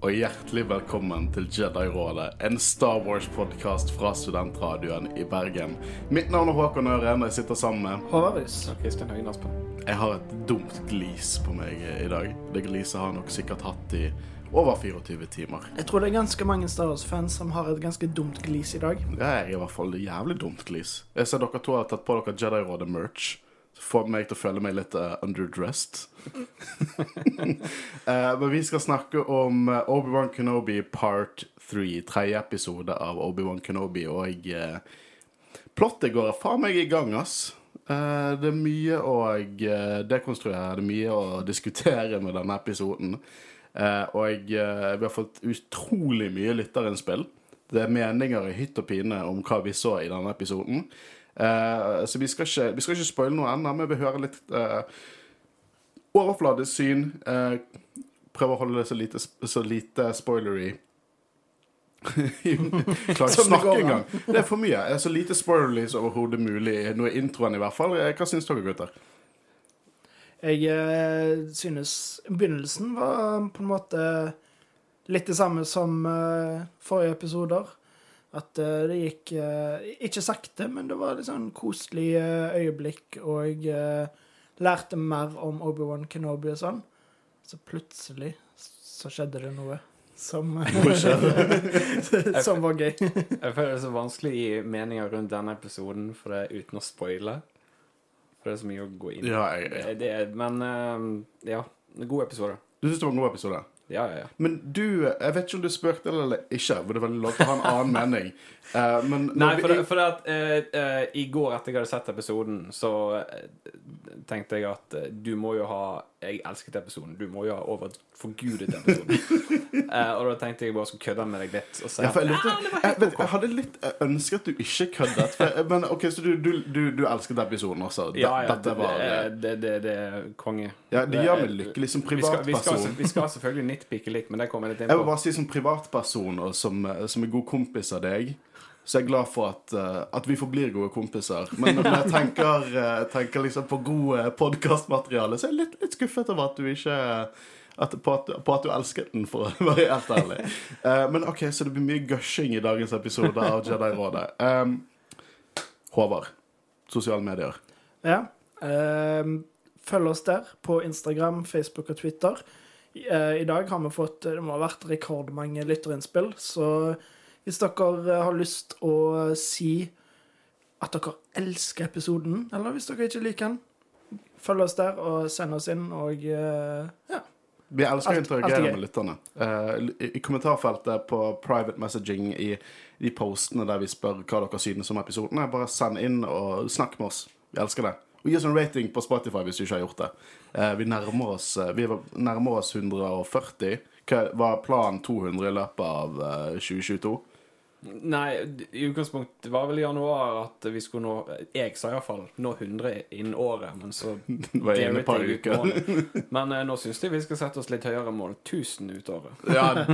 Og hjertelig velkommen til Jedi-rådet, en Star Wars-podkast fra studentradioen i Bergen. Mitt navn er Håkon Øren, og jeg sitter sammen med Håvaris. Kristian Høgen Aspen. Jeg har et dumt glis på meg i dag. Det gliset har jeg nok sikkert hatt i over 24 timer. Jeg tror det er ganske mange Star Wars-fans som har et ganske dumt glis i dag. Det er i hvert fall et jævlig dumt glis. Jeg ser dere to har tatt på dere Jedi-rådet-merch. Får meg til å føle meg litt uh, underdressed. uh, men vi skal snakke om eh, Obi-Wan Kenobi part 3. Tredje episode av Obi-Wan Kenobi. Og uh, plottet går faen meg i gang, ass. Uh, det er mye å dekonstruere, det er mye å diskutere med denne episoden. Og vi har fått utrolig mye lytterinnspill. Det er meninger i hytt og pine om hva vi så i denne episoden. Eh, så vi skal ikke, vi skal ikke spoile noe ennå, men vi vil høre litt uh, overfladisk syn. Uh, prøve å holde det så lite, så lite spoilery. Klarer ikke å snakke engang. Det er for mye. Er Så lite spoilery som overhodet mulig. Nå er introen, i hvert fall. Eh, Hva syns dere, gutter? Jeg eh, synes begynnelsen var på en måte litt det samme som eh, forrige episoder. At eh, det gikk eh, ikke sakte, men det var litt sånn koselig eh, øyeblikk, og jeg lærte mer om Obi-Wan Kenobi og sånn. Så plutselig så skjedde det noe som Som var gøy. Jeg føler det er så vanskelig å gi meninger rundt denne episoden for det, uten å spoile. For det er så mye å gå inn i. Ja, jeg, Det, det, men ja. God episode. Du syns det var en god episode? Ja, ja, ja. Men du, jeg vet ikke om du spøkte eller ikke, for det var lov til å ha en annen mening. Eh, men Nei, for, det, for det at uh, uh, i går etter jeg hadde sett episoden, så tenkte jeg at du må jo ha Jeg elsket episoden. Du må jo ha overforgudet episoden. Eh, og da tenkte jeg bare skulle kødde med deg litt. Og si ja, for jeg, lurte, «Ah, jeg, vet, jeg hadde litt ønsket at du ikke køddet. For, men ok, Så du, du, du, du elsket episoden også? Det- Ja, ja. Dette Det, var det, det, det er konge. Ja, det gjør meg lykkelig som Vi skal, vi, skal, privatperson. vi skal selvfølgelig nitpike litt, men det kommer jeg litt inn Jeg vil bare si som privatperson og som, som en god kompis av deg, så jeg er glad for at, eh, at vi forblir gode kompiser. Men når jeg tenker, eh, tenker liksom på god podkastmateriale, så er jeg litt, litt skuffet over at du ikke at, på, at, på at du elsket den, for å være helt ærlig. Eh, men OK, så det blir mye gushing i dagens episode av Jedi-rådet. Um, Håvard, sosiale medier. Ja. ehm, følg oss der på Instagram, Facebook og Twitter. I dag har vi fått Det må ha vært rekordmange lytterinnspill, så hvis dere eh, har lyst å si at dere elsker episoden, eller hvis dere ikke liker den, følg oss der og send oss inn, og eh, ja. Vi elsker å interagere er med lytterne. Uh, i, kommentarfeltet på private messaging i de postene der vi spør hva dere synes om episodene, bare send inn og snakk med oss. Vi elsker det. Og gi oss en rating på Spotify hvis du ikke har gjort det. Uh, vi nærmer oss, uh, vi nærmer oss 140. Hva var planen 200 i løpet av eh, 2022? Nei, i utgangspunktet var vel i januar at vi skulle nå Jeg sa iallfall nå 100 innen året, men så Det var inne et par uker. målet. Men eh, nå syns jeg vi skal sette oss litt høyere mål. 1000 ut året. Ja.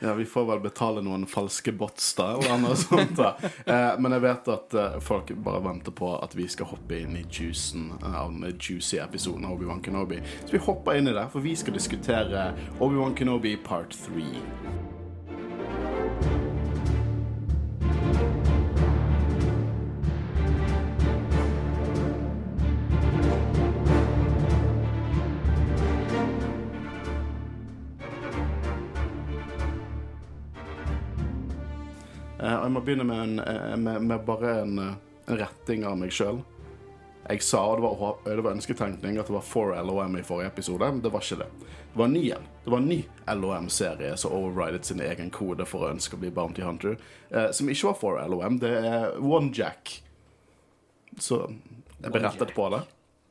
ja, vi får vel betale noen falske bots da, eller noe sånt. da. Eh, men jeg vet at eh, folk bare venter på at vi skal hoppe inn i juicen av den juicy episoden av Obi-Wan Kenobi. Så vi hopper inn i det, for vi skal diskutere Obi-Wan Kenobi part 3. og jeg må begynne med, en, eh, med, med bare en, eh, en retting av meg sjøl. Jeg sa, det var, det var ønsketenkning, at det var four LOM i forrige episode, men det var ikke det. Det var en ny en. Det var en ny LOM-serie som overridet sin egen kode for å ønske å bli Bounty Hunter, eh, som ikke var four LOM. Det er One Jack. Så jeg berettet på det.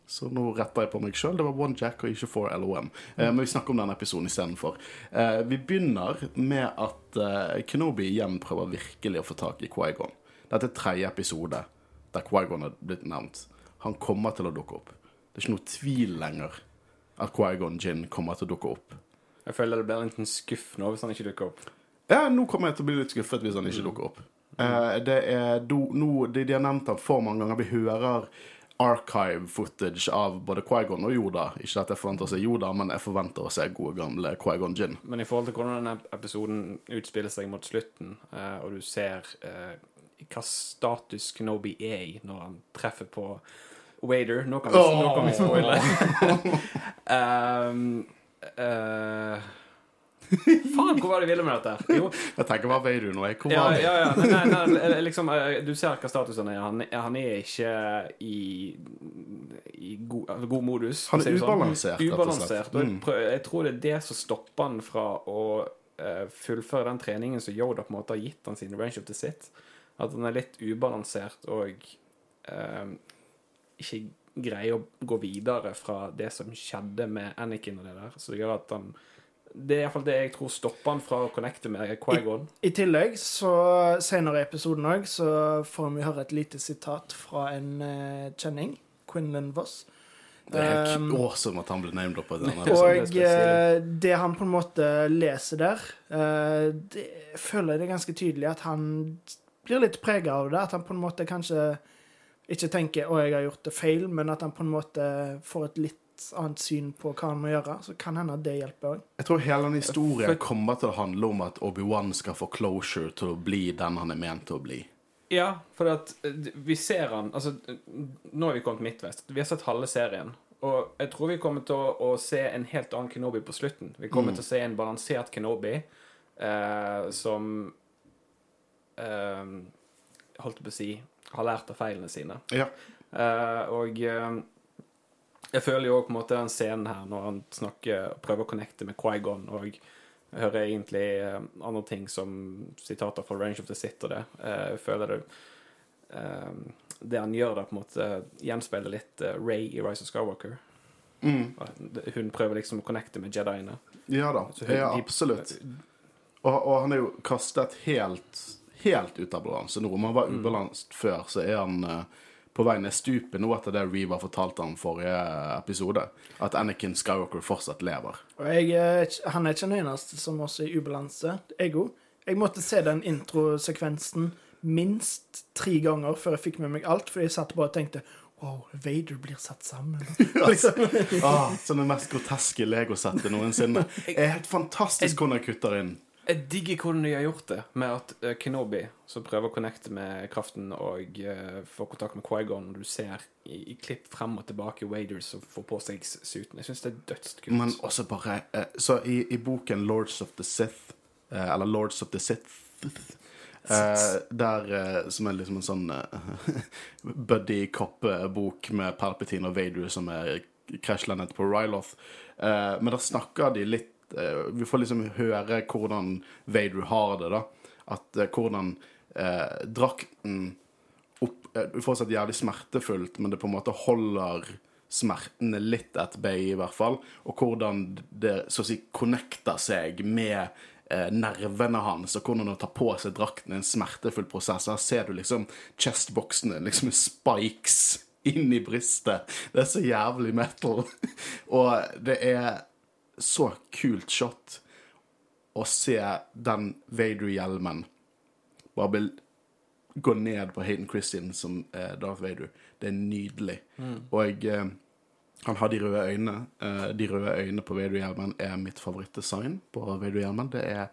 Så nå retter jeg på meg sjøl. Det var One Jack og ikke Four LOM. Eh, men vi snakker om denne episoden istedenfor. Eh, vi begynner med at eh, Kenobi igjen prøver virkelig å få tak i Quaigon. Dette er tredje episode der Quaigon er blitt nevnt. Han kommer til å dukke opp. Det er ikke noe tvil lenger at Quaigon Gin kommer til å dukke opp. Jeg føler det blir litt skuff nå hvis han ikke dukker opp. Ja, nå kommer jeg til å bli litt skuffet hvis han ikke dukker opp. Eh, det er do, no, de, de har nevnt ham for mange ganger. Vi hører archive footage av både Quaigon og Yoda. Ikke at jeg forventer å se Yoda, men jeg forventer å se gode, gamle Quaigon Gin. Men i forhold til hvordan denne episoden utspiller seg mot slutten, eh, og du ser eh, hva status Kenobi er i når han treffer på Wader Nå kan vi, oh! spoile. um, eh, faen, hvor var det jeg ville med dette? Jo, Jeg tenker veier du nå? Hvor ja, var det? ja, ja. Nei, nei, nei, liksom, eh, du ser hva statusen er. Han, han er ikke i, i god, altså, god modus. Han er ubalansert, sånn. ubalansert, og. Jeg, Mm. jeg tror det er det som stopper han fra å uh, fullføre den treningen som Yoda på en måte har gitt han sine Range of the Sit. At han er litt ubalansert og uh, ikke greier å gå videre fra det som skjedde med Anakin og det der. Så det gjør at han Det er iallfall det jeg tror stopper han fra å connecte med Quaigon. I tillegg, så senere i episoden òg, så får vi høre et lite sitat fra en uh, kjenning. Quinlan Voss. Det er helt Um, awesome at han ble named opp på det er sånn. Og eh, det han på en måte leser der, uh, det føler jeg det er ganske tydelig at han blir litt prega av det. At han på en måte kanskje ikke tenker 'å, jeg har gjort det feil', men at han på en måte får et litt annet syn på hva han må gjøre. Så kan hende at det hjelper òg. Jeg tror hele den historien For- kommer til å handle om at Obi-Wan skal få closure til å bli den han er ment til å bli. Ja, for at eh, vi ser han Altså, nå er vi kommet midtvest. Vi har sett halve serien. Og jeg tror vi kommer til å, å se en helt annen Kenobi på slutten. Vi kommer til å se en balansert Kenobi eh, som eh, Holdt jeg på å si har lært av feilene sine. Ja. Eh, og eh, jeg føler jo på en måte den scenen her når han snakker prøver å connecte med Quaigon, og hører egentlig eh, andre ting som sitater fra Range of the Sit og det. Eh, jeg føler det eh, Det han gjør der, på en måte gjenspeiler litt uh, Ray i Rise of Skywalker. Mm. Hun prøver liksom å connecte med Jediene. Ja da. Hun- Ja, absolutt. Og, og han er jo kastet helt, helt ut av balanse nå. Om han var ubalanset før, så er han eh, på vei ned stupet nå etter det Reeva fortalte om forrige episode. At Anakin Skywalker fortsatt lever. Og jeg, er han er ikke den eneste som også er i ubalanse. Ego. Jeg måtte se den introsekvensen minst tre ganger før jeg fikk med meg alt, fordi jeg satt bare og tenkte Wow, Vader blir satt sammen. liksom. Ah, som det mest groteske legosettet noensinne. Det er helt fantastisk hvordan jeg kutter inn. Jeg digger hvordan de har gjort det, med at eh, Kenobi, som prøver å connecte med kraften og uh, få kontakt med Quaigon, og du ser i, i klipp frem og tilbake Waders som får på seg suiten. Jeg syns det er dødskult. Men også bare uh, Så i, i boken Lords of the Sith, uh, eller Lords of the Sith eh, der, eh, Som er liksom en sånn eh, buddy cop-bok med Palpatine og Vader som er krasjlandet på Ryloth. Eh, men da snakker de litt eh, Vi får liksom høre hvordan Vader har det, da. At eh, hvordan eh, drakten opp, eh, Fortsatt jævlig smertefullt, men det på en måte holder smertene litt at bay, i hvert fall. Og hvordan det så å si connecter seg med eh, nervene hans, og hvordan å ta på seg drakten en smertefull prosess. Her ser du liksom chestboxene liksom spikes inn i brystet. Det er så jævlig metal. og det er så kult shot å se den Vader-hjelmen bare gå ned på Hayden Christian som eh, Darth Vader. Det er nydelig. Og eh, han har de røde øynene. Eh, de røde øynene på Vader-hjelmen er mitt favorittdesign på Vader-hjelmen. Det er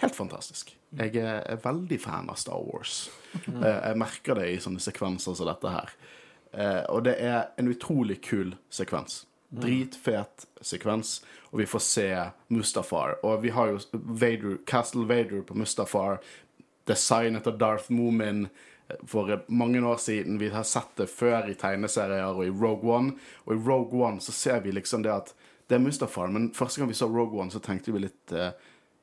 helt fantastisk. Jeg er, er veldig fan av Star Wars. Eh, jeg merker det i sånne sekvenser som dette her. Eh, og det er en utrolig kul sekvens. Dritfet sekvens, og vi får se Mustafar. Og vi har jo Vader, Castle Vader på Mustafar, designet av Darth Moomin for mange år siden. Vi har sett det før i tegneserier og i Rogue One. Og i Rogue One så ser vi liksom det at det er Mustafar, men første gang vi så Rogue One, så tenkte vi litt eh,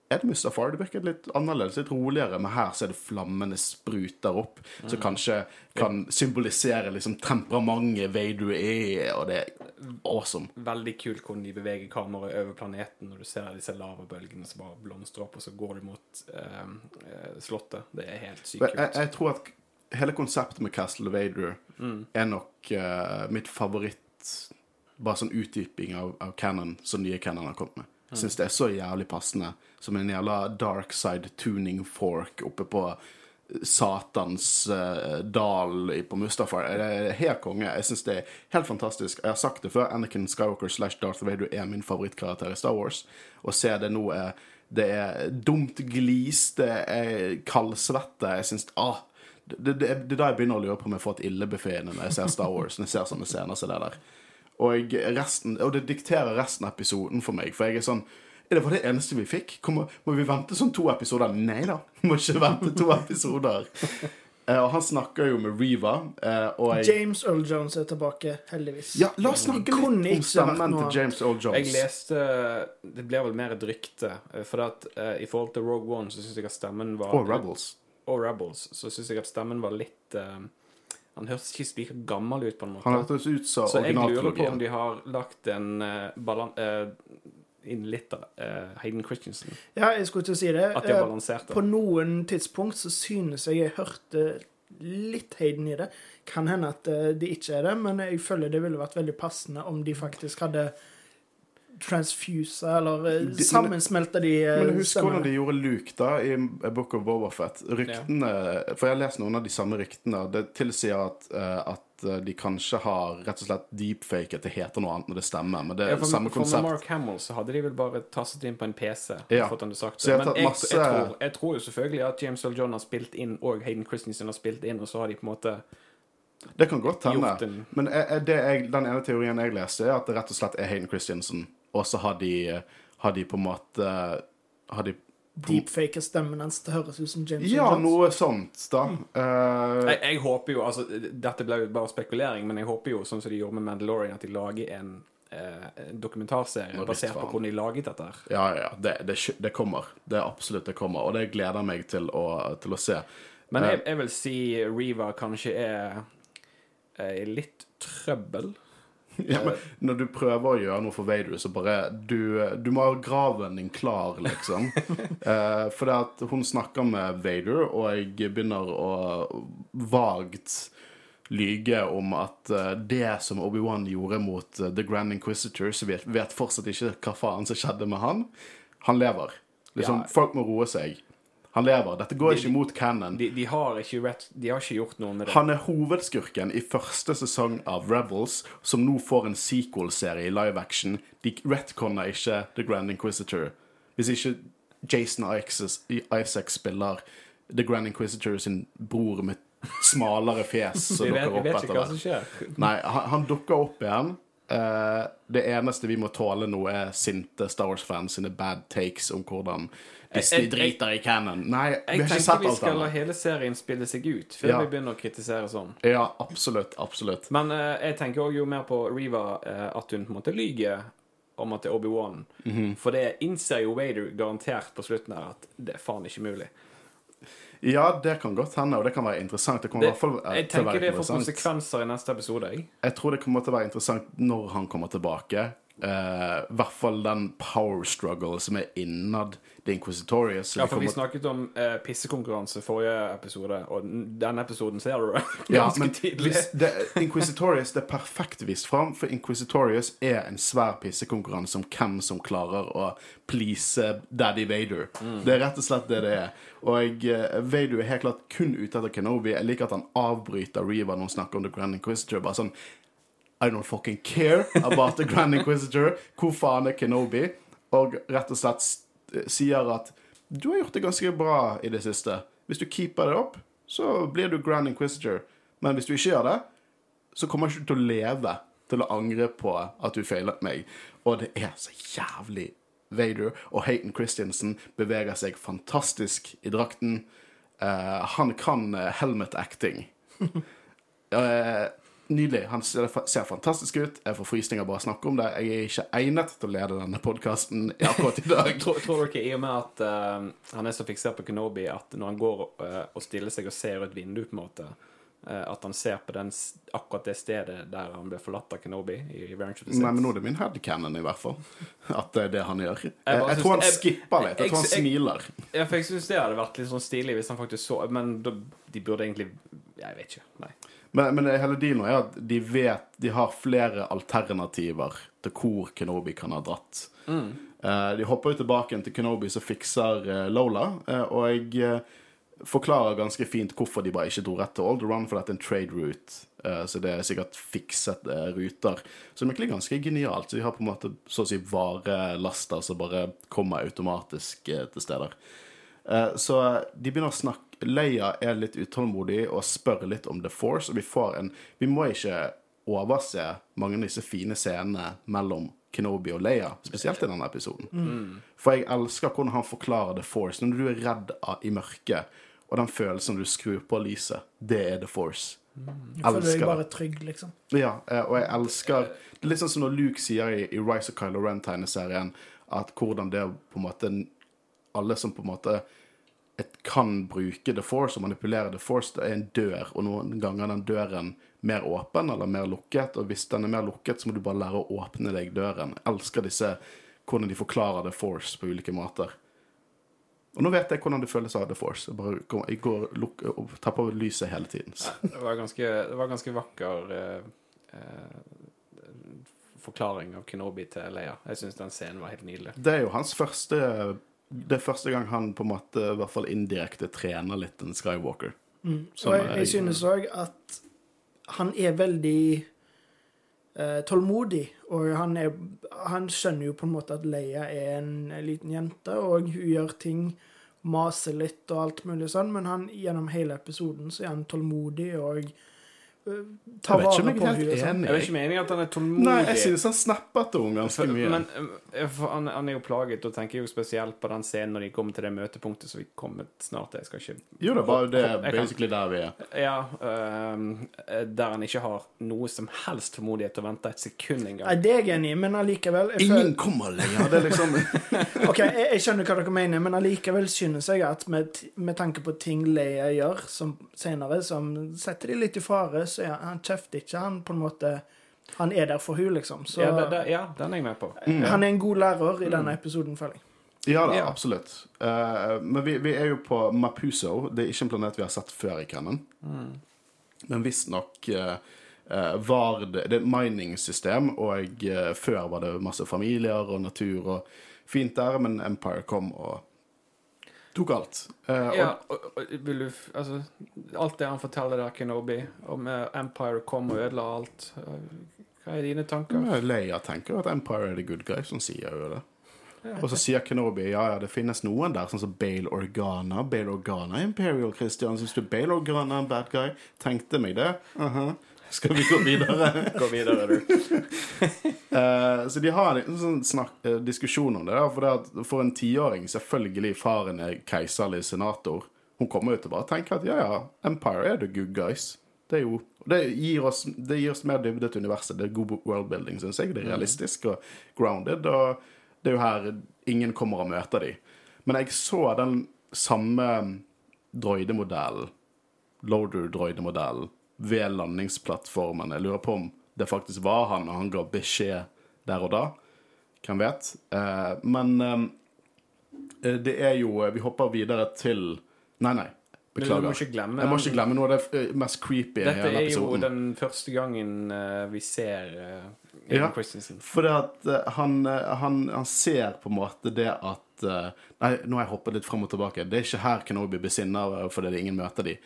Er det Mustafar? Det virker litt annerledes, litt roligere, men her så er det flammene spruter opp, som kanskje kan symbolisere liksom temperamentet Vader er, og det er awesome. Veldig kult hvordan de beveger kameraet over planeten når du ser disse lavabølgene som bare blomstrer opp, og så går du mot eh, eh, slottet. Det er helt sykt kult. Jeg, jeg tror at hele konseptet med Castle Vader er nok eh, mitt favoritt Bare sånn utdyping av, av canon som nye canon har kommet med. Jeg syns det er så jævlig passende som en jævla dark side tuning fork oppe på Satans uh, dal på Mustafar. Det er helt konge. Jeg syns det er helt fantastisk. Jeg har sagt det før, Anakin Skywalker slash Darth Vader er min favorittkarakter i Star Wars. Å se det nå er Det er dumt glis, det er kaldsvette. Jeg syns ah, det, det, det er da jeg begynner å lure på om jeg får et illebefinnende når jeg ser Star Wars. Når jeg ser sånne scener som det der. Og, resten, og det dikterer resten av episoden for meg. For jeg er sånn Er det bare det eneste vi fikk? Kommer, må vi vente sånn to episoder? Nei da. Må ikke vente to episoder. Uh, og han snakker jo med Reva, Uh, og jeg James Earl Jones er tilbake, heldigvis. Ja, la oss snakke litt om stemmen til James Earl Jones. Jeg leste Det ble vel mer et rykte. eh, For at uh, i forhold til Rogue One så syns jeg at stemmen var Og Rebels. Og Rebels så syns jeg at stemmen var litt Han hørtes ikke like gammel ut, på en måte. Han hørtes ut som så jeg lurer på om de har lagt en uh, balan... Uh, inn litt av uh, Hayden Christensen. Ja, jeg skulle til å si det. At de har balansert det. På noen tidspunkt så synes jeg jeg hørte litt Hayden i det. Kan hende at eh, det ikke er det, men jeg føler det ville vært veldig passende om de faktisk hadde transfusa, eller sammensmelte men- de eh, Men husk hvordan de gjorde Luke da i A Book of Boba Fett. Ryktene For jeg har lest noen av de samme ryktene. Det tilsier at, eh, at eh, de kanskje har rett og slett deepfaket. Det heter noe annet når det stemmer, men det er Ja, for, samme for konsept. Mark Hamill så hadde de vel bare tastet inn på en PC. Ja. Fått han det sagt. det. jeg Men jeg, masse- jeg, tror, jeg tror jo selvfølgelig at James Earl John har spilt inn, og Hayden Christensen har spilt inn, og så har de på en måte Det kan godt hende. Men er- er det jeg, den ene teorien jeg leste, er at det rett og slett er Hayden Christensen. Og så har de, har de på en måte har de Deepfaker stemmen hans til høres ut som James Ja, Jones. noe sånt, da. Eh, jeg, jeg håper jo altså, Dette ble jo bare spekulering, men jeg håper jo, sånn som de gjorde med Mandalorian, at de lager en, eh, dokumentarserie basert på hvordan de laget dette. her. ja, ja. Det, det, det kommer. Det er absolutt det kommer. Og det gleder meg til å, til å se. Men Eh. jeg, jeg vil si Reva kanskje er eh, i litt trøbbel. Ja, men når du prøver å gjøre noe for Vader, så bare Du, du må ha graven din klar, liksom. eh, for det at hun snakker med Vader, og jeg begynner å vagt lyge om at eh, det som Obi-Wan gjorde mot eh, The Grand Inquisitor, så vet, vet fortsatt ikke hva faen som skjedde med han. Han lever. Liksom, Ja. Folk må roe seg. Han lever. Dette går De- ikke mot canon. De, de, har ikke rett, de har ikke gjort noe med det. Han er hovedskurken i første sesong av Rebels, som nå får en sequel-serie i live action. De retconner ikke The Grand Inquisitor. Hvis ikke Jason Isaacs, Isaac spiller The Grand Inquisitor sin bror med smalere fjes som opp etter dukker vi opp vet etter ikke hvert. Nei, han, han dukker opp igjen. Uh, det eneste vi må tåle nå, er sinte Star Wars-fans sine bad takes om hvordan Disney driter i canon. Nei, vi har ikke sett alt annet. Jeg tenker vi skal la hele serien spille seg ut før Ja. vi begynner å kritisere sånn. Ja, absolutt. Absolutt. Men uh, jeg tenker òg jo mer på Reva, uh, at hun på en måte lyver om at det er Obi-Wan. Mhm. For det innser jo Vader garantert på slutten her at det er faen ikke mulig. Ja, det kan godt hende, og det kan være interessant. Det kommer i hvert fall eh, jeg interessant. Jeg tenker det får konsekvenser i neste episode. Jeg. Jeg tror det kommer til å være interessant når han kommer tilbake. Eh, I hvert fall den power struggle som er innad The Inquisitorious. Ja, vi for vi kommer- snakket om uh, pissekonkurranse forrige episode, og den- den episoden ser du ja, men tidlig. det, Inquisitorius det er perfekt vist fram, for Inquisitorious er en svær pissekonkurranse om hvem som klarer å please Daddy Vader. Mm. Det er rett og slett det det er. Og uh, Vader er helt klart kun ute etter Kenobi. Jeg liker at han avbryter Reva når han snakker om The Grand Inquisitor. Bare sånn I don't fucking care about The Grand Inquisitor. Hvor faen er Kenobi? Og rett og slett sier at du har gjort det ganske bra i det siste. Hvis du keeper det opp, så blir du Grand Inquisitor. Men hvis du ikke gjør det, så kommer du ikke til å leve til å angre på at du feilet meg. Og det er så jævlig Vader. Og Hayton Christiansen beveger seg fantastisk i drakten. Uh, han kan eh, helmet acting. Eh, nydelig. Han ser, ser fantastisk ut. Jeg får frysninger bare av å snakke om det. Jeg er ikke egnet til å lede denne podkasten akkurat i dag. Tror, tror dere i og med at uh, han er så fiksert på Kenobi at når han går uh, og stiller seg og ser ut vinduet, på en måte eh, At han ser på den, akkurat det stedet der han ble forlatt av Kenobi i i of the Nei, men nå er det min headcanon, i hvert fall. At det er det han gjør. Jeg, jeg tror han jeg- skipper litt. Jeg tror han smiler. Ja, for jeg syns det hadde vært litt sånn stilig hvis han faktisk så Men da, de burde egentlig Jeg vet ikke. Nei. Men, men hele dealen er at de vet De har flere alternativer til hvor Kenobi kan ha dratt. Eh, de hopper jo tilbake til Kenobi som fikser eh, Lola, eh, og jeg, forklarer ganske fint hvorfor de bare ikke dro rett til Alderun, for dette er en trade route. så det er sikkert fikset ruter. Så det er egentlig ganske genialt. Så de har på en måte så å si varelaster som bare kommer automatisk til steder. Eh, så de begynner å snakke Leia er litt utålmodig og spør litt om The Force, og vi får en Vi må ikke overse mange av disse fine scenene mellom Kenobi og Leia, spesielt i denne episoden. For jeg elsker hvordan han forklarer The Force. Når du er redd av, i mørket, og den følelsen du skrur på lyset, det er The Force. Jeg føler deg Elsker bare trygg, liksom. Ja, eh, og jeg elsker Det er litt sånn som når Luke sier i, i Rise of Kylo Ren-tegneserien, at hvordan det på en måte Alle som på en måte kan bruke The Force og manipulere The Force, det er en dør, og noen ganger er den døren mer åpen eller mer lukket, og hvis den er mer lukket, så må du bare lære å åpne deg døren. Jeg elsker disse hvordan de forklarer The Force på ulike måter. Og nå vet jeg hvordan det føles ha The Force. Jeg, bare, går- jeg går luk, og tar på lyset hele tiden. Ja, Det var ganske, det var ganske vakker eh, eh, forklaring av Kenobi til Leia. Jeg syns den scenen var helt nydelig. Det er jo hans første Det er første gang han på en måte i hvert fall indirekte trener litt en Skywalker. Mm. Og jeg, jeg synes òg at han er veldig eh, tålmodig. Og han, er, han skjønner jo på en måte at Leia er en liten jente, og hun gjør ting, maser litt og alt mulig sånn, men han, gjennom hele episoden så er han tålmodig og eh, tar Jeg vet ikke om vare jeg på er henne. Sånn. enig. Jeg er ikke meningen at han er tålmodig. Nei, jeg synes han snapper til henne ganske mye. Men eh, for han, han er jo plaget, og tenker jo spesielt på den scenen når de kommer til det møtepunktet som vi kommer snart til. Jeg skal ikke jo, det er bare det basically der vi er. Ja, ehm, der han ikke har noe som helst tålmodighet til å vente et sekund Nei, det er jeg enig i, men allikevel jeg Ingen kommer lenger. Det er liksom Ok, jeg, jeg skjønner hva dere mener, men allikevel synes jeg at med, med tanke på ting Leia gjør som senere, som setter de litt i fare, så er han, han kjefter ikke. Han på en måte Han er der for hun liksom. Så Ja, det, det, ja, den er jeg med på. han er en god lærer i denne episoden, føler jeg. Ja da, Ja. absolutt. Uh, men vi, vi er jo på Mapuso. Det er ikke en planet vi har sett før i Cannon. Men visstnok uh, var det Det er et mining-system, og uh, før var det masse familier og natur og fint der, men Empire kom og tok alt. Uh, Ja, og, og, vil du Altså, alt det han forteller der, Kenobi, om eh, Empire kom og ødela alt eh, Hva er dine tanker? Men Leia tenker at Empire er the good guy, som sier jo det. Ja. Og så sier Kenobi ja, ja, det finnes noen der, sånn som Bale Organa. Bale Organa er Imperial Christian. Syns du Bale Organa er en bad guy? Tenkte meg det. Aha. Skal vi gå videre? Gå videre, du. Eh, så de har en sånn snakk, eh, diskusjon om det. Da, for, det at for en tiåring, selvfølgelig faren er keiserlig senator. Hun kommer jo til å bare tenke at ja, ja, Empire er the good guys. Det, jo, det, gir oss, det gir oss mer dybde til universet. Det er god worldbuilding, syns jeg. Det er realistisk og grounded. Og det er jo her ingen kommer og møter de. Men jeg så den samme droidemodellen, loader-droidemodellen, ved landingsplattformen. Jeg lurer på om det faktisk var han, og han ga beskjed der og da. Hvem vet? Eh, men eh, det er jo Vi hopper videre til Nei, nei. Beklager. du må ikke glemme Jeg må ikke glemme noe av det eh, mest creepy i hele episoden. Dette er jo den første gangen eh, vi ser uh, Ja. Christensen. For det at uh, han, eh, han, han ser på en måte det at uh, Nei, nå har jeg hoppet litt frem og tilbake. Det er ikke her Kenobi besinner sinna fordi det ingen møter de.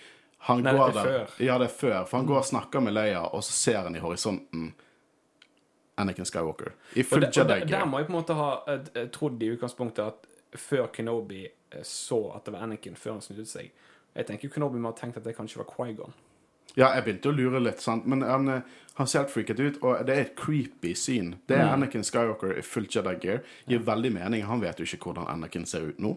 Han Nei, går det er der, før. Ja, det er før. For han går og snakker med Leia, og så ser han i horisonten Anakin Skywalker. I full Jedi-gear. der, der må jeg på en måte ha eh, eh, trodd i utgangspunktet at før Kenobi eh, så at det var Anakin, før han snudde seg Jeg tenker Kenobi må ha tenkt at det kanskje var Quaigon. Ja, jeg begynte å lure litt, sant? men han, han ser helt freaket ut, og det er et creepy syn. Det er Anakin Skywalker i full Jedi gear. Gir veldig mening. Han vet jo ikke hvordan Anakin ser ut nå.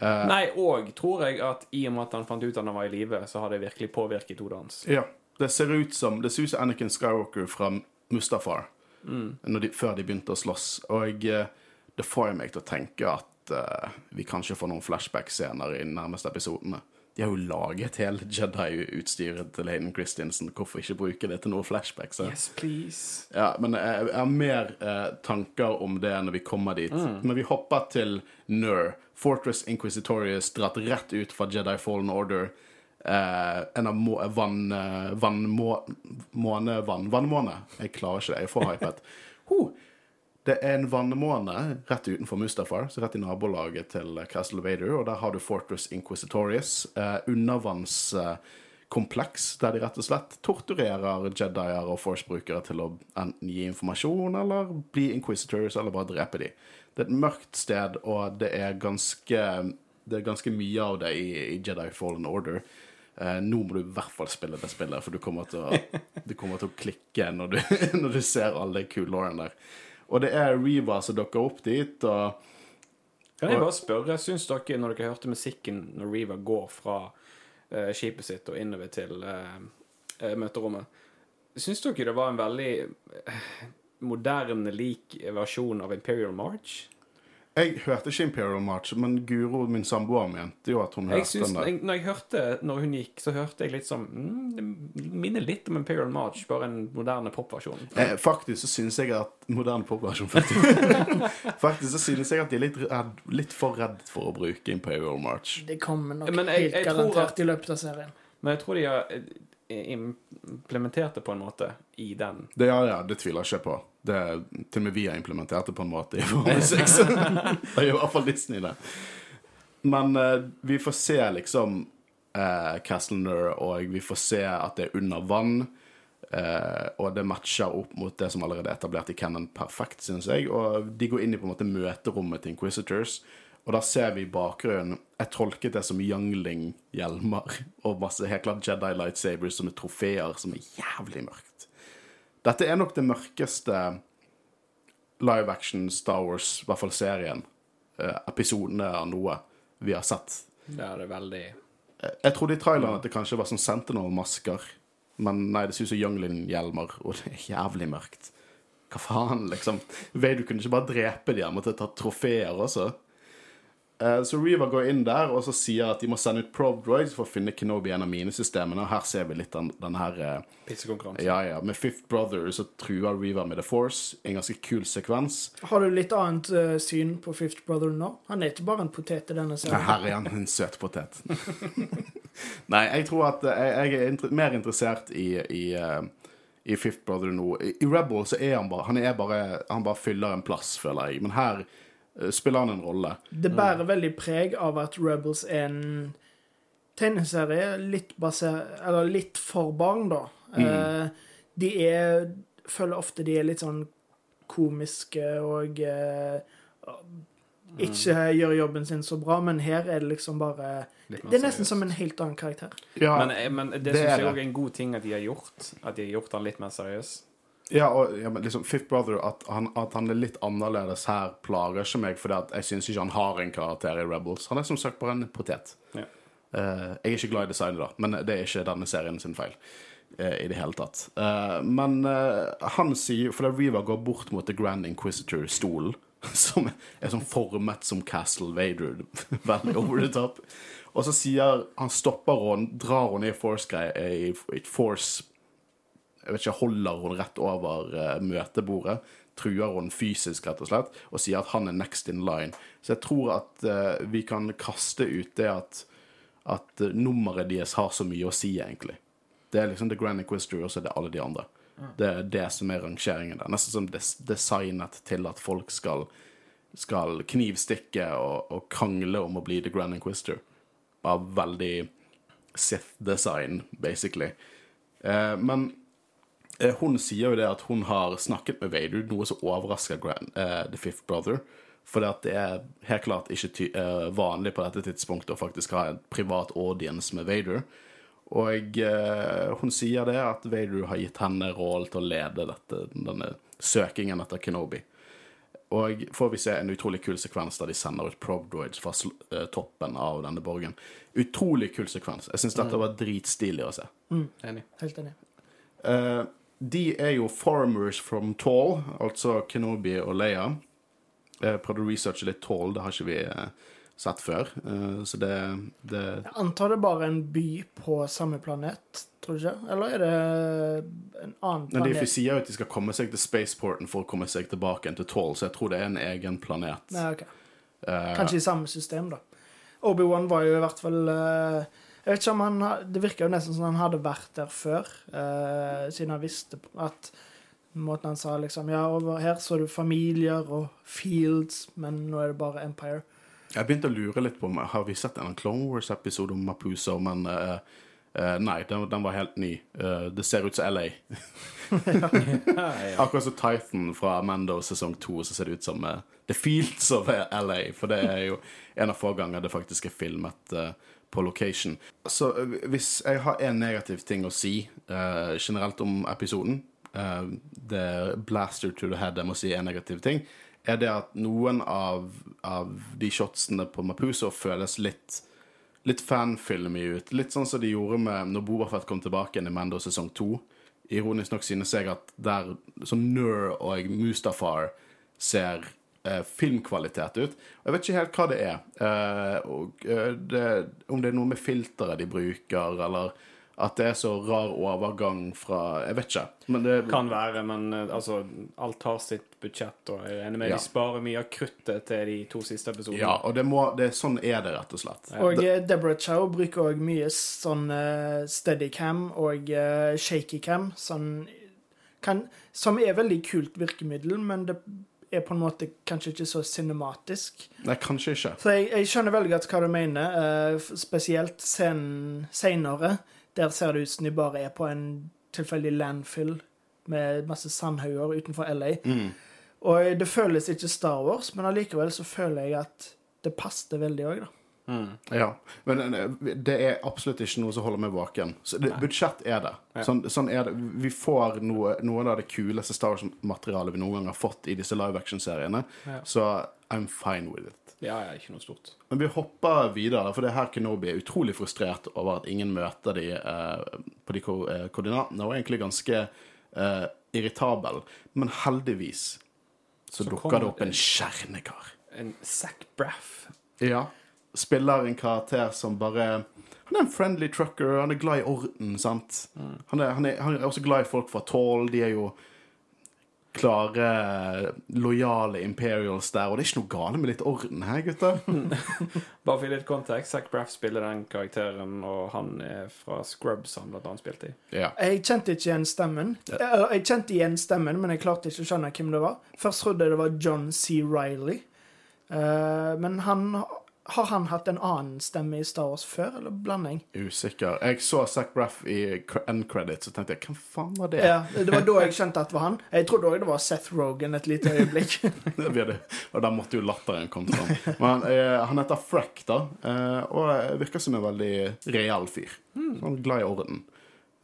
Nei, og tror jeg at i og med at han fant ut at han var i live, så har det virkelig påvirket hodet hans. Ja, det ser ut som Det ser ut som Anakin Skywalker fra Mustafar når de, før de begynte å slåss. Og eh, det får meg til å tenke at uh, vi kanskje får noen flashback-scener i de nærmeste episodene. De har jo laget hele Jedi-utstyret til Hayden Christensen. Hvorfor ikke bruke det til noe flashback? Så? Yes, please. Ja, men jeg, jeg har mer eh, tanker om det når vi kommer dit. Men vi hopper til Nur. Fortress Inquisitorius dratt rett ut fra Jedi Fallen Order. Uh, en av må, vann... uh, vann, må, måne, vann, Vannmåne. Jeg klarer ikke det. Jeg for hypet. Huh. Det er en vannmåne rett utenfor Mustafar, så rett i nabolaget til Castle Vader, og der har du Fortress Inquisitorius, eh, undervannskompleks, der de rett og slett torturerer Jedier og Force-brukere til å enten gi informasjon, eller bli Inquisitors, eller bare drepe dem. Det er et mørkt sted, og det er ganske, det er ganske mye av det i, i Jedi Fallen Order. Eh, nå må du i hvert fall spille det spillet, for du kommer til å, du kommer til å klikke når du, når du ser alle kulårene der. Og det er Reva som dukker opp dit, og Kan jeg bare spørre, syns dere, når dere hørte musikken når Reva går fra eh, skipet sitt og innover til eh, eh, møterommet, syns dere det var en veldig eh, moderne, lik versjon av Imperial March? Jeg hørte ikke Imperial March, men Guro, min samboer, mente jo at hun Jeg hørte synes, den der. jeg, når jeg hørte når hun gikk, så hørte jeg litt sånn mm, Det minner litt om Imperial March, bare en moderne popversjon. Eh, faktisk så synes jeg at Moderne popversjon, faktisk. faktisk så synes jeg at de er litt, redd, litt for redd for å bruke Imperial March. Det kommer nok Men jeg- helt jeg tror garantert at- i løpet av serien. Men jeg tror de har eh, implementert det på en måte i den. Det, ja, ja, det tviler jeg ikke på. Det, til og med vi har implementert det på en måte i vår 6. det gjør i hvert fall Disney det. Men eh, vi får se liksom uh, Castlener, og vi får se at det er under vann. eh, og det matcher opp mot det som allerede er etablert i Cannon perfekt, synes jeg. Og de går inn i på en måte møterommet til Inquisitors. Og da ser vi i bakgrunnen Jeg tolket det som Youngling-hjelmer og masse helt klart Jedi lightsabers som er trofeer, som er jævlig mørkt. Dette er nok det mørkeste live action Star Wars, i hvert fall serien, eh, episodene av noe vi har sett. Det er det veldig Eh, Jeg trodde i traileren at det kanskje var sånn Sentinel-masker, men nei, det ser ut som Younglin-hjelmer, og det er jævlig mørkt. Hva faen, liksom? Vader kunne ikke bare drepe de, han måtte ta trofeer også. Eh, Så Reva går inn der og så sier at de må sende ut probe droids for å finne Kenobi i en av mine systemene. Og her ser vi litt den, den her Pissekonkurransen. Ja, ja. Med Fifth Brother så truer Reva med The Force. En ganske kul sekvens. Har du litt annet uh, syn på Fifth Brother nå? Han er ikke bare en potet i denne Ja, serien. her er han, en søt potet. Nei, jeg tror at eh, jeg, jeg er inter mer interessert i, i, uh, i Fifth Brother nå. I, Rebel så er han bare Han er bare Han bare fyller en plass, føler jeg. Men her eh, spiller han en rolle. Det bærer veldig preg av at Rebels er en tegneserie litt baser... Eller litt for barn, da. Mm. de er Føler ofte de er litt sånn komiske og eh, ikke gjør jobben sin så bra, men her er det liksom bare Det er nesten som en helt annen karakter. Ja, Men, eh, men det, det syns jeg òg er en god ting at de har gjort. At de har gjort han litt mer seriøs. Ja, og, ja men liksom Fifth Brother, at han, at han er litt annerledes her, plager ikke meg, fordi jeg syns ikke han har en karakter i Rebels. Han er som sagt bare en potet. Ja. Uh, jeg er ikke glad i designet, da, men det er ikke denne serien sin feil. Uh, I det hele tatt. Uh, men han sier For Reva går bort mot The Grand Inquisitor-stolen, som er sånn formet som Castle Vader, veldig over the top, og så sier Han stopper henne, drar henne i force-greie, i i force jeg vet ikke, holder hun rett over eh, møtebordet, truer hun fysisk, rett og slett, og sier at han er next in line. Så jeg tror at uh, vi kan kaste ut det at, at eh, nummeret deres har så mye å si, egentlig. Det er liksom The Grand Inquisitor, og så er det alle de andre. Det er det som er rangeringen der. Nesten som des designet til at folk skal, skal knivstikke og, og krangle om å bli The Grand Inquisitor. Bare veldig Sith-design, basically. Uh, men hun sier jo det at hun har snakket med Vader, noe som overrasker Grand, uh, The Fifth Brother. For det er helt klart ikke ty eh, vanlig på dette tidspunktet å faktisk ha en privat audience med Vader. Og uh, hun sier det at Vader har gitt henne rollen til å lede dette, denne søkingen etter Kenobi. Og får vi se en utrolig kul sekvens der de sender ut probe droids fra sl- eh, toppen av denne borgen. Utrolig kul sekvens. Jeg syns dette var dritstilig å se. Enig. Helt enig. Eh, de er jo farmers from Tall, altså Kenobi og Leia. Jeg prøvde å researche litt Tall, det har ikke vi eh, sett før. Eh, så det, det Jeg antar det er bare en by på samme planet, tror du ikke? Eller er det en annen Men de sier jo at de skal komme seg til spaceporten for å komme seg tilbake til Tall, så jeg tror det er en egen planet. Nei, okay. Eh, Kanskje i samme system, da. Obi-Wan var jo i hvert fall eh, Jeg vet ikke om han Det virker jo nesten som han hadde vært der før, eh, siden han visste at Måten han sa liksom Ja, over her så du familier og fields, men nå er det bare Empire. Jeg begynte å lure litt på om Har vi sett en Clone Wars-episode om Mapuso, men eh, eh, nei, den, den var helt ny. Uh, det ser ut som LA. Akkurat som Titan fra Mando sesong to, så ser det ut som eh, The Fields of LA. For det er jo en av få ganger det faktisk er filmet eh, på location. Så eh, hvis jeg har en negativ ting å si uh, generelt om episoden uh, Det er blaster to the head jeg må si en negativ ting. Er det at noen av, av de shotsene på Mapuso føles litt litt fanfilmy ut. Litt sånn som de gjorde med når Bobafett kom tilbake i Mando sesong to. Ironisk nok synes jeg at der som Nur og Mustafar ser filmkvalitet ut. Og jeg vet ikke helt hva det er. Eh, og, eh, det, om det er noe med filteret de bruker, eller at det er så rar overgang fra Jeg vet ikke. Men det Kan være, men eh, altså, alt har sitt budsjett, og jeg er enig med Ja. de sparer mye av kruttet til de to siste episodene. Ja, og det må, det, sånn er det, rett og slett. Og eh, Deborah Chow bruker òg mye sånn uh, steadycam og uh, shakycam, sånn kan, Som er veldig kult virkemiddel, men det er på en måte kanskje ikke så cinematisk. Nei, kanskje ikke. Så jeg, jeg skjønner veldig godt hva du mener, uh, spesielt sen, senere. Der ser det ut som de bare er på en tilfeldig landfill med masse sandhauger utenfor LA. Og det føles ikke Star Wars, men allikevel så føler jeg at det passet veldig òg, da. Ja, men eh, det er absolutt ikke noe som holder meg våken. Så det, budsjett er det. Sånn, sånn er det. Vi får noe, noe av det kuleste Star Wars-materialet vi noen gang har fått i disse live action-seriene, så I'm fine with it. Ja, ja, ikke noe stort. Men vi hopper videre, for det er her Kenobi er utrolig frustrert over at ingen møter de eh, på de ko eh, koordinatene, og egentlig ganske eh, irritabel. Men heldigvis så, Så dukker det opp en det- kjernekar. En Zack Braff. Ja. Spiller en karakter som bare Han er en friendly trucker, han er glad i orden, sant? Han, er, han, er, han er også glad i folk fra Tall. de er jo klare, lojale Imperials der, og det er ikke noe gale med litt orden her, gutter. Bare for å gi litt kontekst, Zack Braff spiller den karakteren, og han er fra Scrubs han blant annet spilte i. Ja. Jeg kjente ikke igjen stemmen. Eh, Jeg kjente igjen stemmen, men jeg klarte ikke å skjønne hvem det var. Først trodde jeg det var John C. Riley. Eh, men han har han hatt en annen stemme i Star Wars før, eller blanding? Usikker. Jeg så Zac Braff i end credits, og tenkte jeg, hvem faen var det? Ja, Det var da jeg skjønte at det var han. Jeg trodde òg det var Seth Rogan et lite øyeblikk. Og der måtte jo latteren komme fram. Men eh, han heter Frack, da, eh, og virker som en veldig real fyr. Sånn glad i orden.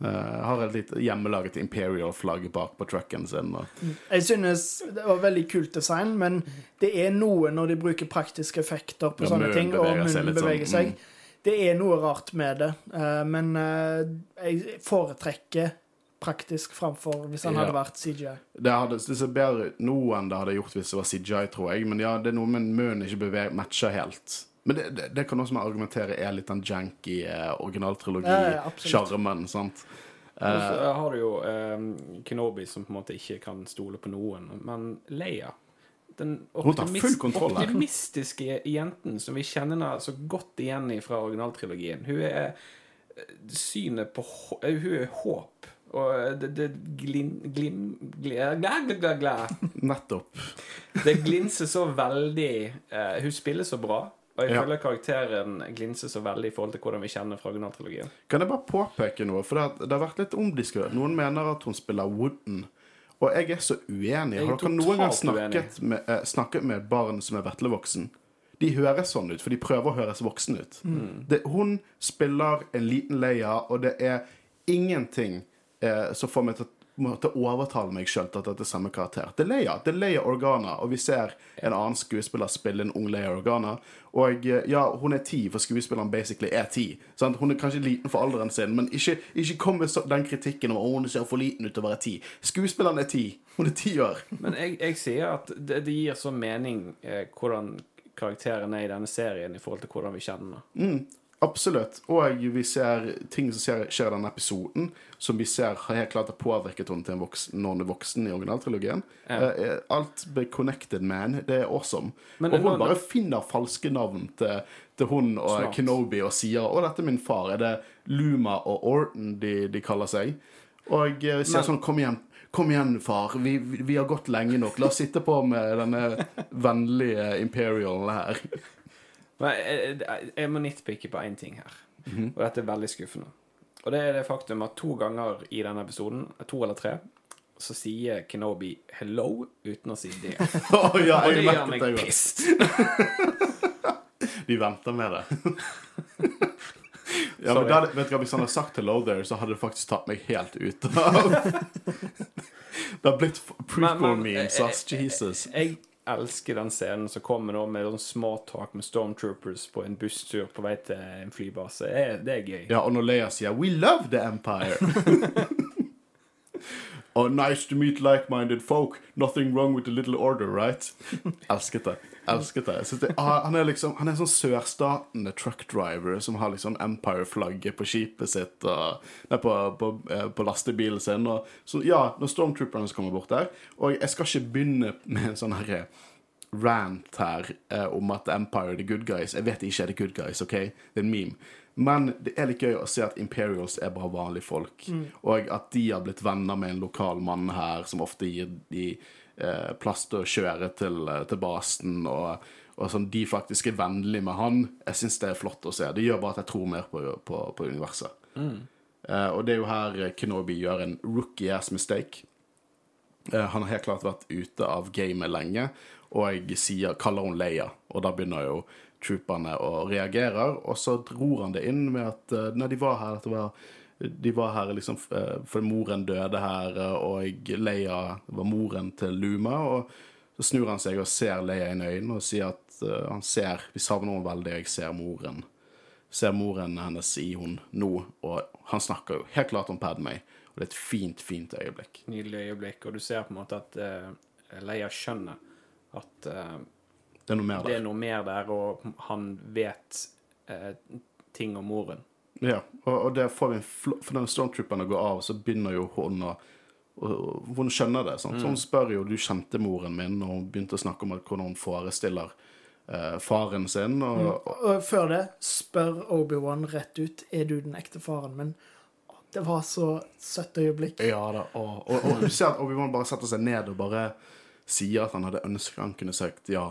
Eh, har et litt hjemmelaget Imperial-flagg bak på trucken sin. Og, Jeg synes det var veldig kult design, men det er noe når de bruker praktiske effekter på Ja, sånne ting, og beveger seg munnen sånn, beveger seg. Det er noe rart med det, uh, men uh, jeg foretrekker praktisk framfor hvis han Ja. hadde vært CGI. det, hadde, det ser bedre ut nå enn det hadde gjort hvis det var CGI, tror jeg. Men ja, det er noe med munnen ikke beveger, matcher helt. Men det, det, det kan også man argumentere er litt den janky eh, Ja, ja, originaltrilogi-sjarmen. sant? Og så har du jo eh, Kenobi som på en måte ikke kan stole på noen, men Leia den her. optimistiske jenten som vi kjenner så godt igjen fra originaltrilogien. Hun er eh, synet på eh, Hun er håp. Og eh, det, det glin... gla, gla, gla. Nettopp. Det glinser så veldig Uh, Hun spiller så bra. Og jeg Ja. føler karakteren glinser så veldig i forhold til hvordan vi kjenner fra originaltrilogien. Kan jeg bare påpeke noe? For det, har- det har vært litt omdiskutert. Noen mener at hun spiller Wooden. Og jeg er så uenig. Har dere noen gang snakket med, eh, snakket med et barn som er vetlevoksen? De høres sånn ut, for de prøver å høres voksen ut. Det, hun spiller en liten Leia, og det er ingenting eh, som får meg til å måtte overtale meg sjøl til at dette er samme karakter. Det er Leia. Det er Leia Organa, og vi ser en annen skuespiller spille en ung Leia Organa. Og eh, ja, hun er ti, for skuespilleren basically er ti. Sant? Hun er kanskje liten for alderen sin, men ikke, ikke kom med den kritikken om at hun ser for liten ut til å være ti. Skuespilleren er ti. Hun er ti år. Men jeg, jeg sier at det, det gir så mening eh, hvordan karakteren er i denne serien i forhold til hvordan vi kjenner henne. Absolutt. Og vi ser ting som skjer, skjer i denne episoden, som vi ser har helt klart har påvirket henne til en voksen, noen voksen i originaltrilogien. Ja. Eh, alt blir connected, man. Det er awesome. Men og hun bare finner falske navn til, til hun og Smart. Kenobi og sier 'Å, dette er min far'. Er det Luma og Orton de, de kaller seg? Og eh, sier sånn Kom igjen, kom igjen, far. Vi, vi, vi har gått lenge nok. La oss sitte på med denne vennlige imperialen her. Men jeg, jeg, jeg må nitpicke på én ting her, og dette er veldig skuffende. Og det er det faktum at to ganger i denne episoden, to eller tre, så sier Kenobi 'hello' uten å si det. oh, ja, Og det gjør meg det pissed. De venter med det. ja, men der, vet du Hvis han hadde sagt 'hello there', så hadde det faktisk tatt meg helt ut av Det har blitt Proof prequel memes, eh, ass. Jesus. Jeg elsker den scenen som kommer nå med sånn småtalk med stormtroopers på en busstur på vei til en flybase. Det er, det er gøy. Ja, og når Leia sier 'We love the Empire'. oh, nice to meet like-minded folk. Nothing wrong with the little order, right? Elsket det. Elsket det. Det ah, han er liksom Han er sånn sørstatende truckdriver som har liksom Empire-flagget på skipet sitt og Nei, på, på, eh, på lastebilen sin. Og, så ja, når stormtrooperne kommer bort der Og jeg skal ikke begynne med en sånn herre rant her eh, om at Empire er the good guys. Jeg vet ikke er the good guys, OK? Det er en meme. Men det er litt gøy å se at Imperials er bare vanlige folk. Og at de har blitt venner med en lokal mann her, som ofte gir de eh, plass til å kjøre til, eh, til basen. Og, og sånn, de faktisk er vennlige med han. Jeg syns det er flott å se. Det gjør bare at jeg tror mer på, på, på universet. Eh, og det er jo her eh, Kenobi gjør en rookie ass mistake. Eh, han har helt klart vært ute av gamet lenge, og jeg sier, kaller hun Leia. Og da begynner jo trooperne å reagere, og så dror han det inn med at når Nei, de var her, at det var, de var her liksom For fordi moren døde her, eh, og Leia var moren til Luma. Og så snur han seg og ser Leia i øynene og sier at eh, han ser Vi savner henne veldig, jeg ser moren. Ser moren hennes i hun nå, og han snakker jo helt klart om Padmay. Og det er et fint, fint øyeblikk. Nydelig øyeblikk. Og du ser på en måte at uh, Leia skjønner at uh, Det er det er noe mer der, og han vet eh, ting om moren. Ja, og, og det får vi en For når stormtrooperne går av, så begynner jo hun å Hun skjønner det. sant? Så hun spør jo du kjente moren min, og hun begynte å snakke om hvordan hun forestiller eh, faren sin. Og, og, Og før det spør Obi-Wan rett ut er du den ekte faren min. Det var så søtt øyeblikk. ja da, og, og, og du ser at Obi-Wan bare setter seg ned og bare sier at han hadde ønsket han kunne sagt ja.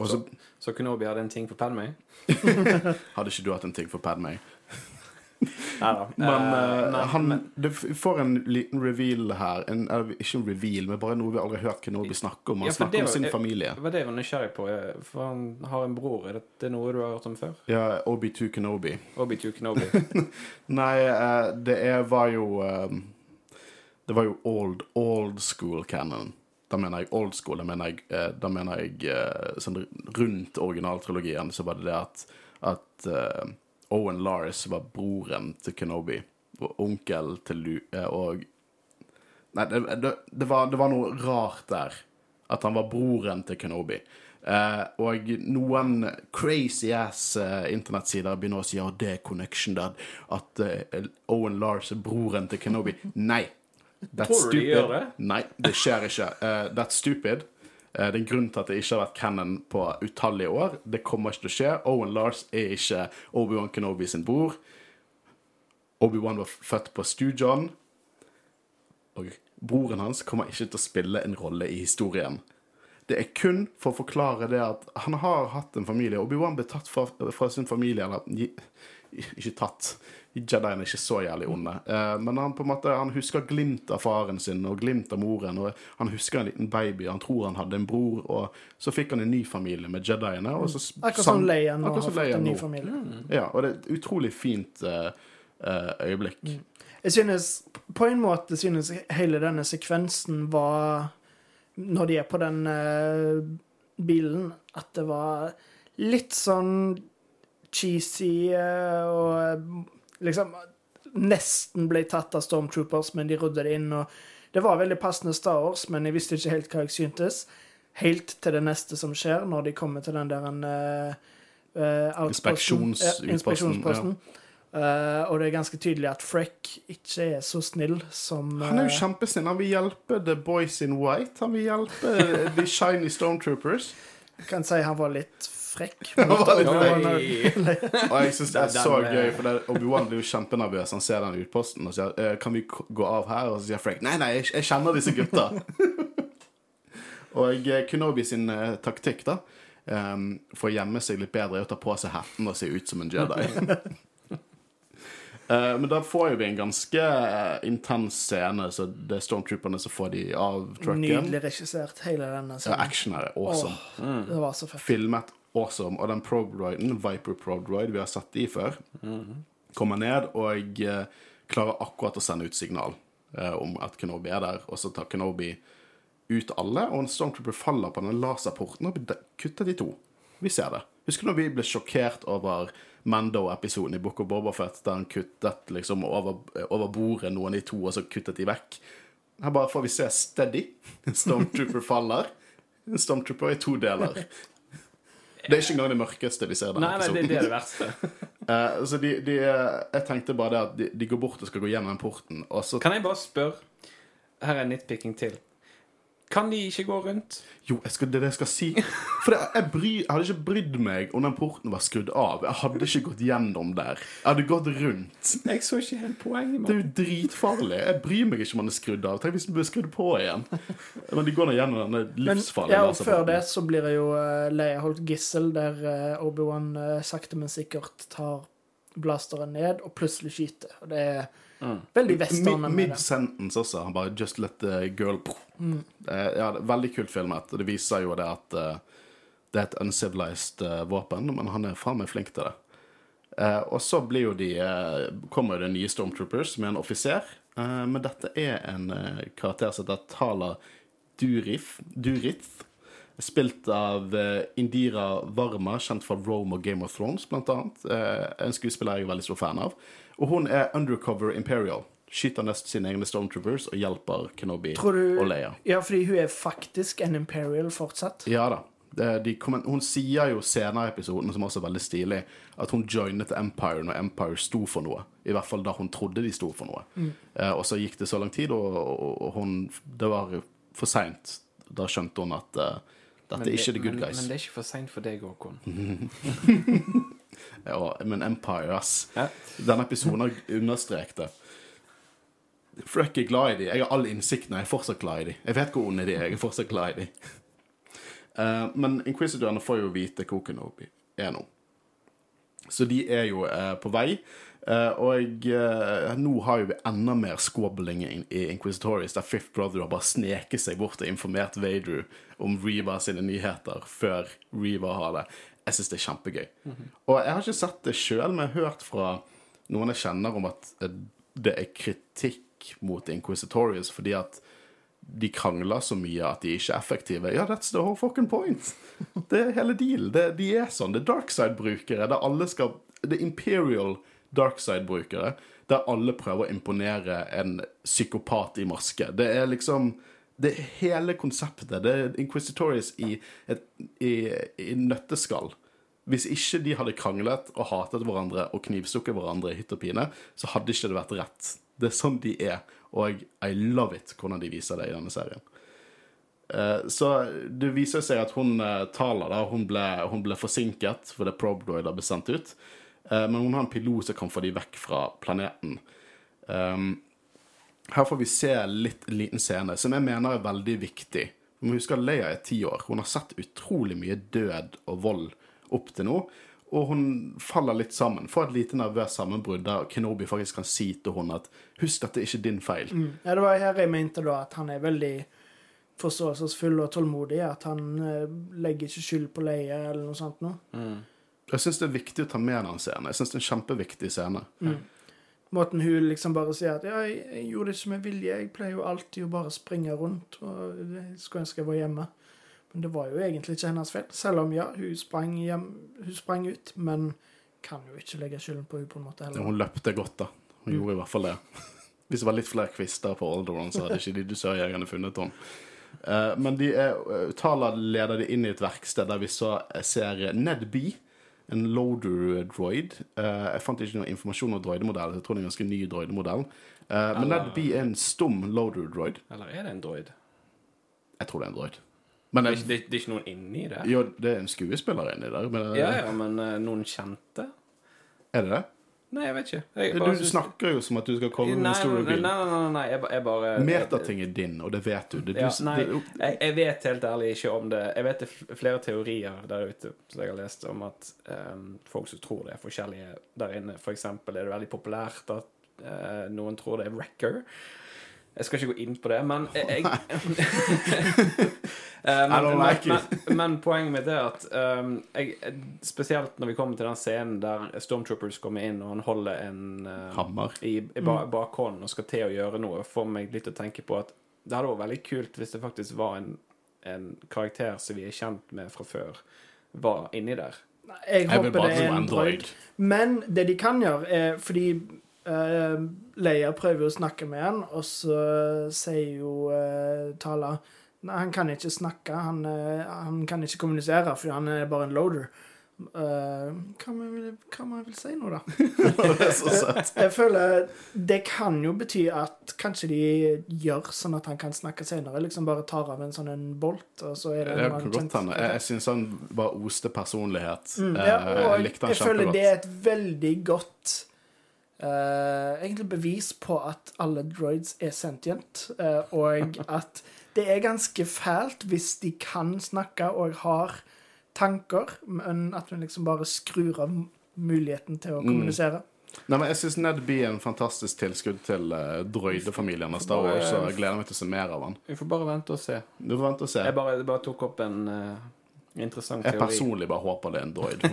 Og så Så Kenobi hadde en ting for Padmay? hadde ikke du hatt en ting for Padmay. Men, uh, nei, han, men- du får en liten reveal her. En, ikke en reveal, men bare noe vi aldri har hørt Kenobi snakke om. Han Ja, snakker var, om sin jeg- familie. Det var det jeg var nysgjerrig på. eh, For han har en bror. Er dette noe du har hørt om før? Ja, Obi-2 Kenobi. Obi-Two Kenobi. Nei, uh, det er, var jo eh, Det var jo old, old school canon. Da mener jeg old school. Da mener jeg, eh, da mener jeg eh, sånn rundt originaltrilogien så var det det at, at eh, Owen Lars var broren til Kenobi. Og onkel til Lu... eh, og Nei, det, det, det, var, det var noe rart der. At han var broren til Kenobi. Eh, og noen crazy ass eh, internettsider begynner å si at det er connection der. At eh, Owen Lars er broren til Kenobi. Nei. That's Tror du de gjør det? Nei, det skjer ikke. Uh, that's stupid. Eh, det er en grunn til at det ikke har vært canon på utallige år. Det kommer ikke til å skje. Owen Lars er ikke Obi-Wan Kenobi sin bror. Obi-Wan var født på Stujon. Og broren hans kommer ikke til å spille en rolle i historien. Det er kun for å forklare det at han har hatt en familie. Obi-Wan ble tatt fra, fra sin familie, eller ikke tatt. Jedien er ikke så jævlig onde. Eh, men han på en måte, han husker glimt av faren sin og glimt av moren. Og han husker en liten baby. Han tror han hadde en bror. Og så fikk han en ny familie med Jediene. Og så Akkurat sam- som Leia nå har fått en ny familie. familie. Ja, og det er et utrolig fint uh, eh, øyeblikk. Jeg synes, På en måte synes jeg hele denne sekvensen var Når de er på den uh, bilen, at det var litt sånn cheesy eh, og eh, liksom Nesten ble tatt av Stormtroopers, men de rodde det inn. og Det var veldig passende Star Wars, men jeg visste ikke helt hva jeg syntes. Helt til det neste som skjer, når de kommer til den der uh, Inspeksjons- ja, inspeksjonsposten. Eh, og det er ganske tydelig at Freck ikke er så snill som Han er jo eh, kjempesnill. Han vil hjelpe The Boys in White. Han vil hjelpe The Shiny Stormtroopers. Jeg kan si han var litt frekk. var. Og jeg synes det er så gøy, eh, for Obi-Wan blir jo kjempenervøs. Han ser den utposten og sier eh, Kan vi gå av her? Og så sier Frank nei, nei, jeg, kjenner disse gutta. og eh, Kenobi sin uh, taktikk da um, for å gjemme seg litt bedre er å ta på seg hatten og se ut som en Jedi. Uh, men da får jo vi en ganske uh, intens scene, så det er stormtrooperne som får de av trucken. Nydelig regissert, hele denne Ja, scenen. action er awesome. Åh, det var så fett. filmet awesome. Og den Probroiden, Viper Probroid, vi har sett de før, kommer ned og eh, klarer akkurat å sende ut signal eh, om at Kenobi er der. Og så tar Kenobi ut alle, og en Stormtrooper faller på den laserporten og blir kuttet i to. Vi ser det. Husker du når vi ble sjokkert over Mando-episoden i Book of Bobafett, der han kuttet liksom over, over bordet noen i to, og så kuttet de vekk? Her bare får vi se steady. Stormtrooper faller. Stormtrooper i to deler. Det er ikke engang det mørkeste vi ser i Nei, denne nei, det, er det verste. uh, så de, de, eh, jeg tenkte bare det at de, de går bort og skal gå gjennom den porten, og så Kan jeg bare spørre Her er nitpicking til. Kan de ikke gå rundt? Jo, jeg skal, det er det jeg skal si. For det, jeg, bry, jeg hadde ikke brydd meg om den porten var skrudd av. Jeg hadde ikke gått gjennom der. Jeg hadde gått rundt. Jeg så ikke helt poenget Det er jo dritfarlig. Jeg bryr meg ikke om den er skrudd av. Tenk hvis den blir skrudd på igjen. Men de går nå gjennom denne Men livsfarlige ja, og før det så blir det jo uh, Leia holdt gissel, der uh, Obi-Wan eh, sakte, men sikkert tar blasteren ned og plutselig skyter. Og det er veldig western. Mid-sentence også. Han bare 'just let the girl Eh, Ja, Veldig kult filmet. Og det viser jo det at uh, det er et uncivilized uh, våpen, men han er faen meg flink til det. Eh, og så blir jo de eh, kommer jo det nye Stormtroopers med en offiser. Eh, men dette er en karakter som heter Tala Durif, Durith. Spilt av eh, Indira Varma, kjent fra Rome og Game of Thrones, blant annet. Eh, en skuespiller jeg er veldig stor fan av. Og hun er undercover Imperial. Skyter nest sine egne Stormtroopers og hjelper Kenobi Tror du og Leia. Ja, fordi hun er faktisk en Imperial fortsatt. Ja da. Kommer, hun sier jo senere i episoden, som også er veldig stilig, at hun joinet Empire når Empire sto for noe. I hvert fall da hun trodde de sto for noe. Eh, og så gikk det så lang tid, og, og, og hun Det var for seint. Da skjønte hun at dette er ikke the good men, guys. Men det er ikke for seint for deg, Håkon. Ja, men Empire, ass. Ja. Denne episoden har understreket det. Freck er glad i dem. Jeg har all innsikt når jeg er fortsatt glad i dem. Jeg vet hvor onde de er, jeg er fortsatt glad i dem. Uh, men Inquisitorene får jo vite hvor Kenobi er nå. Så de er jo uh, på vei. Eh, og eh, nå har jo vi enda mer squabbling i, i Inquisitories, der Fifth Brother har bare sneket seg bort og informert Vader om Reva sine nyheter før Reva har det. Jeg syns det er kjempegøy. Og jeg har ikke sett det sjøl, men jeg har hørt fra noen jeg kjenner om at eh, det er kritikk mot Inquisitorius fordi at de krangler så mye at de ikke er effektive. Ja, that's the whole fucking point. Det er hele deal. De er sånn. Det er darkside-brukere der alle skal Det er imperial darkside-brukere der alle prøver å imponere en psykopat i maske. Det er liksom Det er hele konseptet. Det er Inquisitorious i et i, i nøtteskall. Hvis ikke de hadde kranglet og hatet hverandre og knivstukket hverandre i hytt og pine, så hadde ikke det vært rett. Det er sånn de er, og I love it hvordan de viser det i denne serien. Eh, Så det viser seg at hun eh, taler da, hun ble, hun ble forsinket fordi Probroid ble sendt ut. Eh, Men hun har en pilot som kan få de vekk fra planeten. Um, her får vi se litt en liten scene som jeg mener er veldig viktig. Vi må huske at Leia er ti år. Hun har sett utrolig mye død og vold opp til nå. Og hun faller litt sammen. Får et lite nervøst sammenbrudd der Kenobi faktisk kan si til henne at 'husk, dette er ikke din feil'. Ja, det var her jeg mente da at han er veldig forståelsesfull og tålmodig. At han eh, legger ikke skyld på Leia eller noe sånt noe. Jeg syns det er viktig å ta med den scenen. Jeg synes det er en kjempeviktig scene. Måten hun liksom bare sier at ja, jeg, jeg gjorde det ikke med vilje. Jeg pleier jo alltid å bare springe rundt. og skulle ønske jeg var hjemme. Men det var jo egentlig ikke hennes feil. Selv om ja, hun sprang, hjem, hun sprang ut. Men kan jo ikke legge skylden på henne på en måte Ja, heller. Hun løpte godt, da. Hun gjorde i hvert fall det. Hvis det var litt flere kvister på Alderon, så hadde ikke de dusørjegerne funnet henne. Eh, men de er, eh, Tala leder de inn i et verksted der vi så ser Ned B, en loader droid. Uh, jeg fant ikke noe informasjon om droidemodell. Jeg tror det er en ganske ny droidemodell. Eh, men Ned B er en stum loader droid. Eller er det en droid? Jeg tror det er en droid. Men Det er, det, det er ikke noen inni det? jo, det er en skuespiller inni der. Men, Ja, ja, men uh, noen kjente? Er det det? Nei, jeg vet ikke. Jeg Du, bare du snakker jo som at du skal komme med en stor nei, nei, nei, nei, jeg, bare, jeg bare Metating er din, og det vet du. Det, Ja, du nei, det, jeg, jeg vet helt ærlig ikke om det Jeg vet det er flere teorier der ute som jeg har lest om at um, folk som tror det er forskjellige der inne. For eksempel er det veldig populært at uh, noen tror det er Wrecker. Jeg skal ikke gå inn på det, men jeg, jeg Eh, I don't men, like men, men, poenget mitt er at um, jeg, Spesielt når vi kommer til den scenen der Stormtroopers kommer inn, og han holder en uh, Hammer. i, i ba bakhånden og skal til å gjøre noe, får meg litt til å tenke på at det hadde vært veldig kult hvis det faktisk var en, en karakter som vi er kjent med fra før, var inni der. Jeg håper jeg det er en droid. Men det de kan gjøre, er fordi uh, Leia prøver å snakke med han, og så sier jo uh, Tala Nei, han kan ikke snakke, han, uh, han kan ikke kommunisere, for han er bare en loader. Uh, hva man vil, hva man vil si nå, da? det er så søtt. Jeg føler Det kan jo bety at kanskje de gjør sånn at han kan snakke senere. Liksom bare tar av en sånn en bolt, og så er det Det en kan han. Jeg, jeg syns han bare oste personlighet. Mm, Eh, ja, jeg jeg føler det er et veldig godt eh, Egentlig bevis på at alle droids er sentient, uh, og at det er ganske fælt hvis de kan snakke og har tanker, men at hun liksom bare skrur av muligheten til å Mm. kommunisere. Nei, men Jeg syns Ned B er en fantastisk tilskudd til uh, droidefamilien så jeg gleder meg til å se mer av han. Vi får bare vente og se. Du får vente og se. Jeg bare, jeg bare tok opp en eh, interessant Jeg personlig bare håper det er en droid.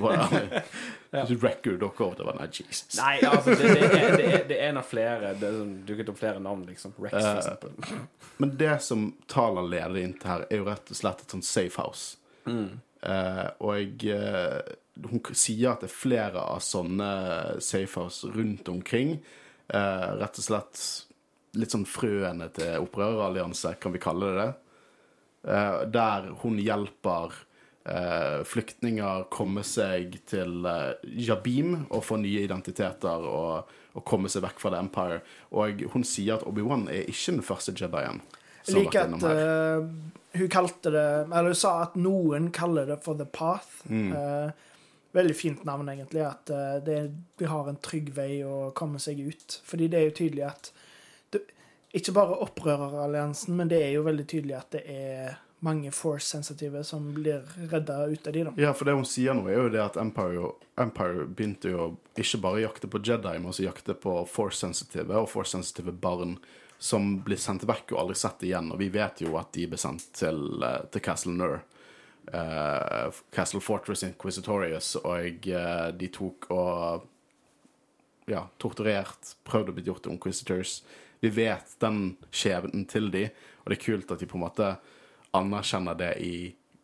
Hvis Record dere det var nei, Jesus. Nei, altså, det, det, er, det, er, det er en av flere. Det sånn, dukket opp flere navn, liksom. Rex, for Eh, eksempel. Men det som Tala leder inn til her, er jo rett og slett et sånt safe house. Mm. Uh, og uh, hun sier at det er flere av sånne safe house rundt omkring. Rett og slett litt sånn frøene til opprørerallianse, kan vi kalle det det. Der hun hjelper eh, flyktninger komme seg til eh, Jabim og få nye identiteter og, og komme seg vekk fra The Empire. Og hun sier at Obi-Wan er ikke den første Jedien. Jeg liker at uh, hun kalte det Eller hun sa at noen kaller det for The Path. Mm. Uh, veldig fint navn, egentlig. At uh, det, vi har en trygg vei å komme seg ut. Fordi det er jo tydelig at det, Ikke bare opprøreralliansen, men det er jo veldig tydelig at det er mange force-sensitive som blir redda ut av de, da. Ja, for det hun sier nå, er jo det at Empire, Empire begynte jo ikke bare jakte på Jedi, men også jakte på force-sensitive og force-sensitive barn som blir sendt vekk og aldri sett igjen. Og vi vet jo at de ble sendt til, eh, til Castle Nur. Uh, Castle Fortress Inquisitorius, og uh, de tok og ja, torturert, prøvd å bli gjort til Inquisitors. Vi vet den skjebnen til de, og det er kult at de på en måte anerkjenner det i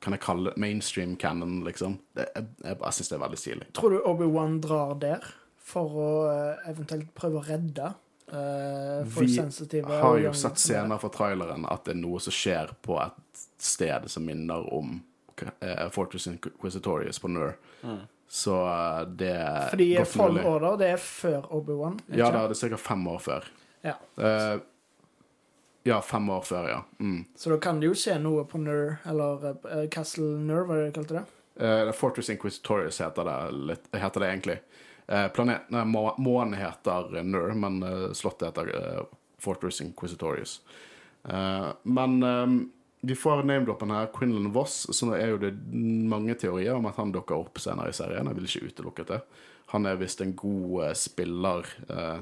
kan jeg kalle det mainstream canon, liksom. Det, jeg jeg, jeg syns det er veldig stilig. Tror du Obi-Wan drar der for å eh, eventuelt prøve å redde uh, Vi har jo sett scener fra traileren at det er noe som skjer på et sted som minner om eh, Fortress Inquisitorius på Nur. Så eh, det er Fordi Fall. Order, det er før Obi-Wan? Ja, det er det sikkert fem år før. Ja. Eh, ja, fem år før, ja. Mm. Så da kan det jo skje noe på Nur, eller uh, Castle Nur, hva det kalte det? Uh, Fortress Inquisitorius heter det, litt, heter det egentlig. Planet, nei, må, månen heter Nur, men slottet heter Fortress Inquisitorius. Men vi får name-droppen her, Quinlan Voss, så nå er jo det mange teorier om at han dukker opp senere i serien. Jeg vil ikke utelukke det. Han er visst en god spiller eh,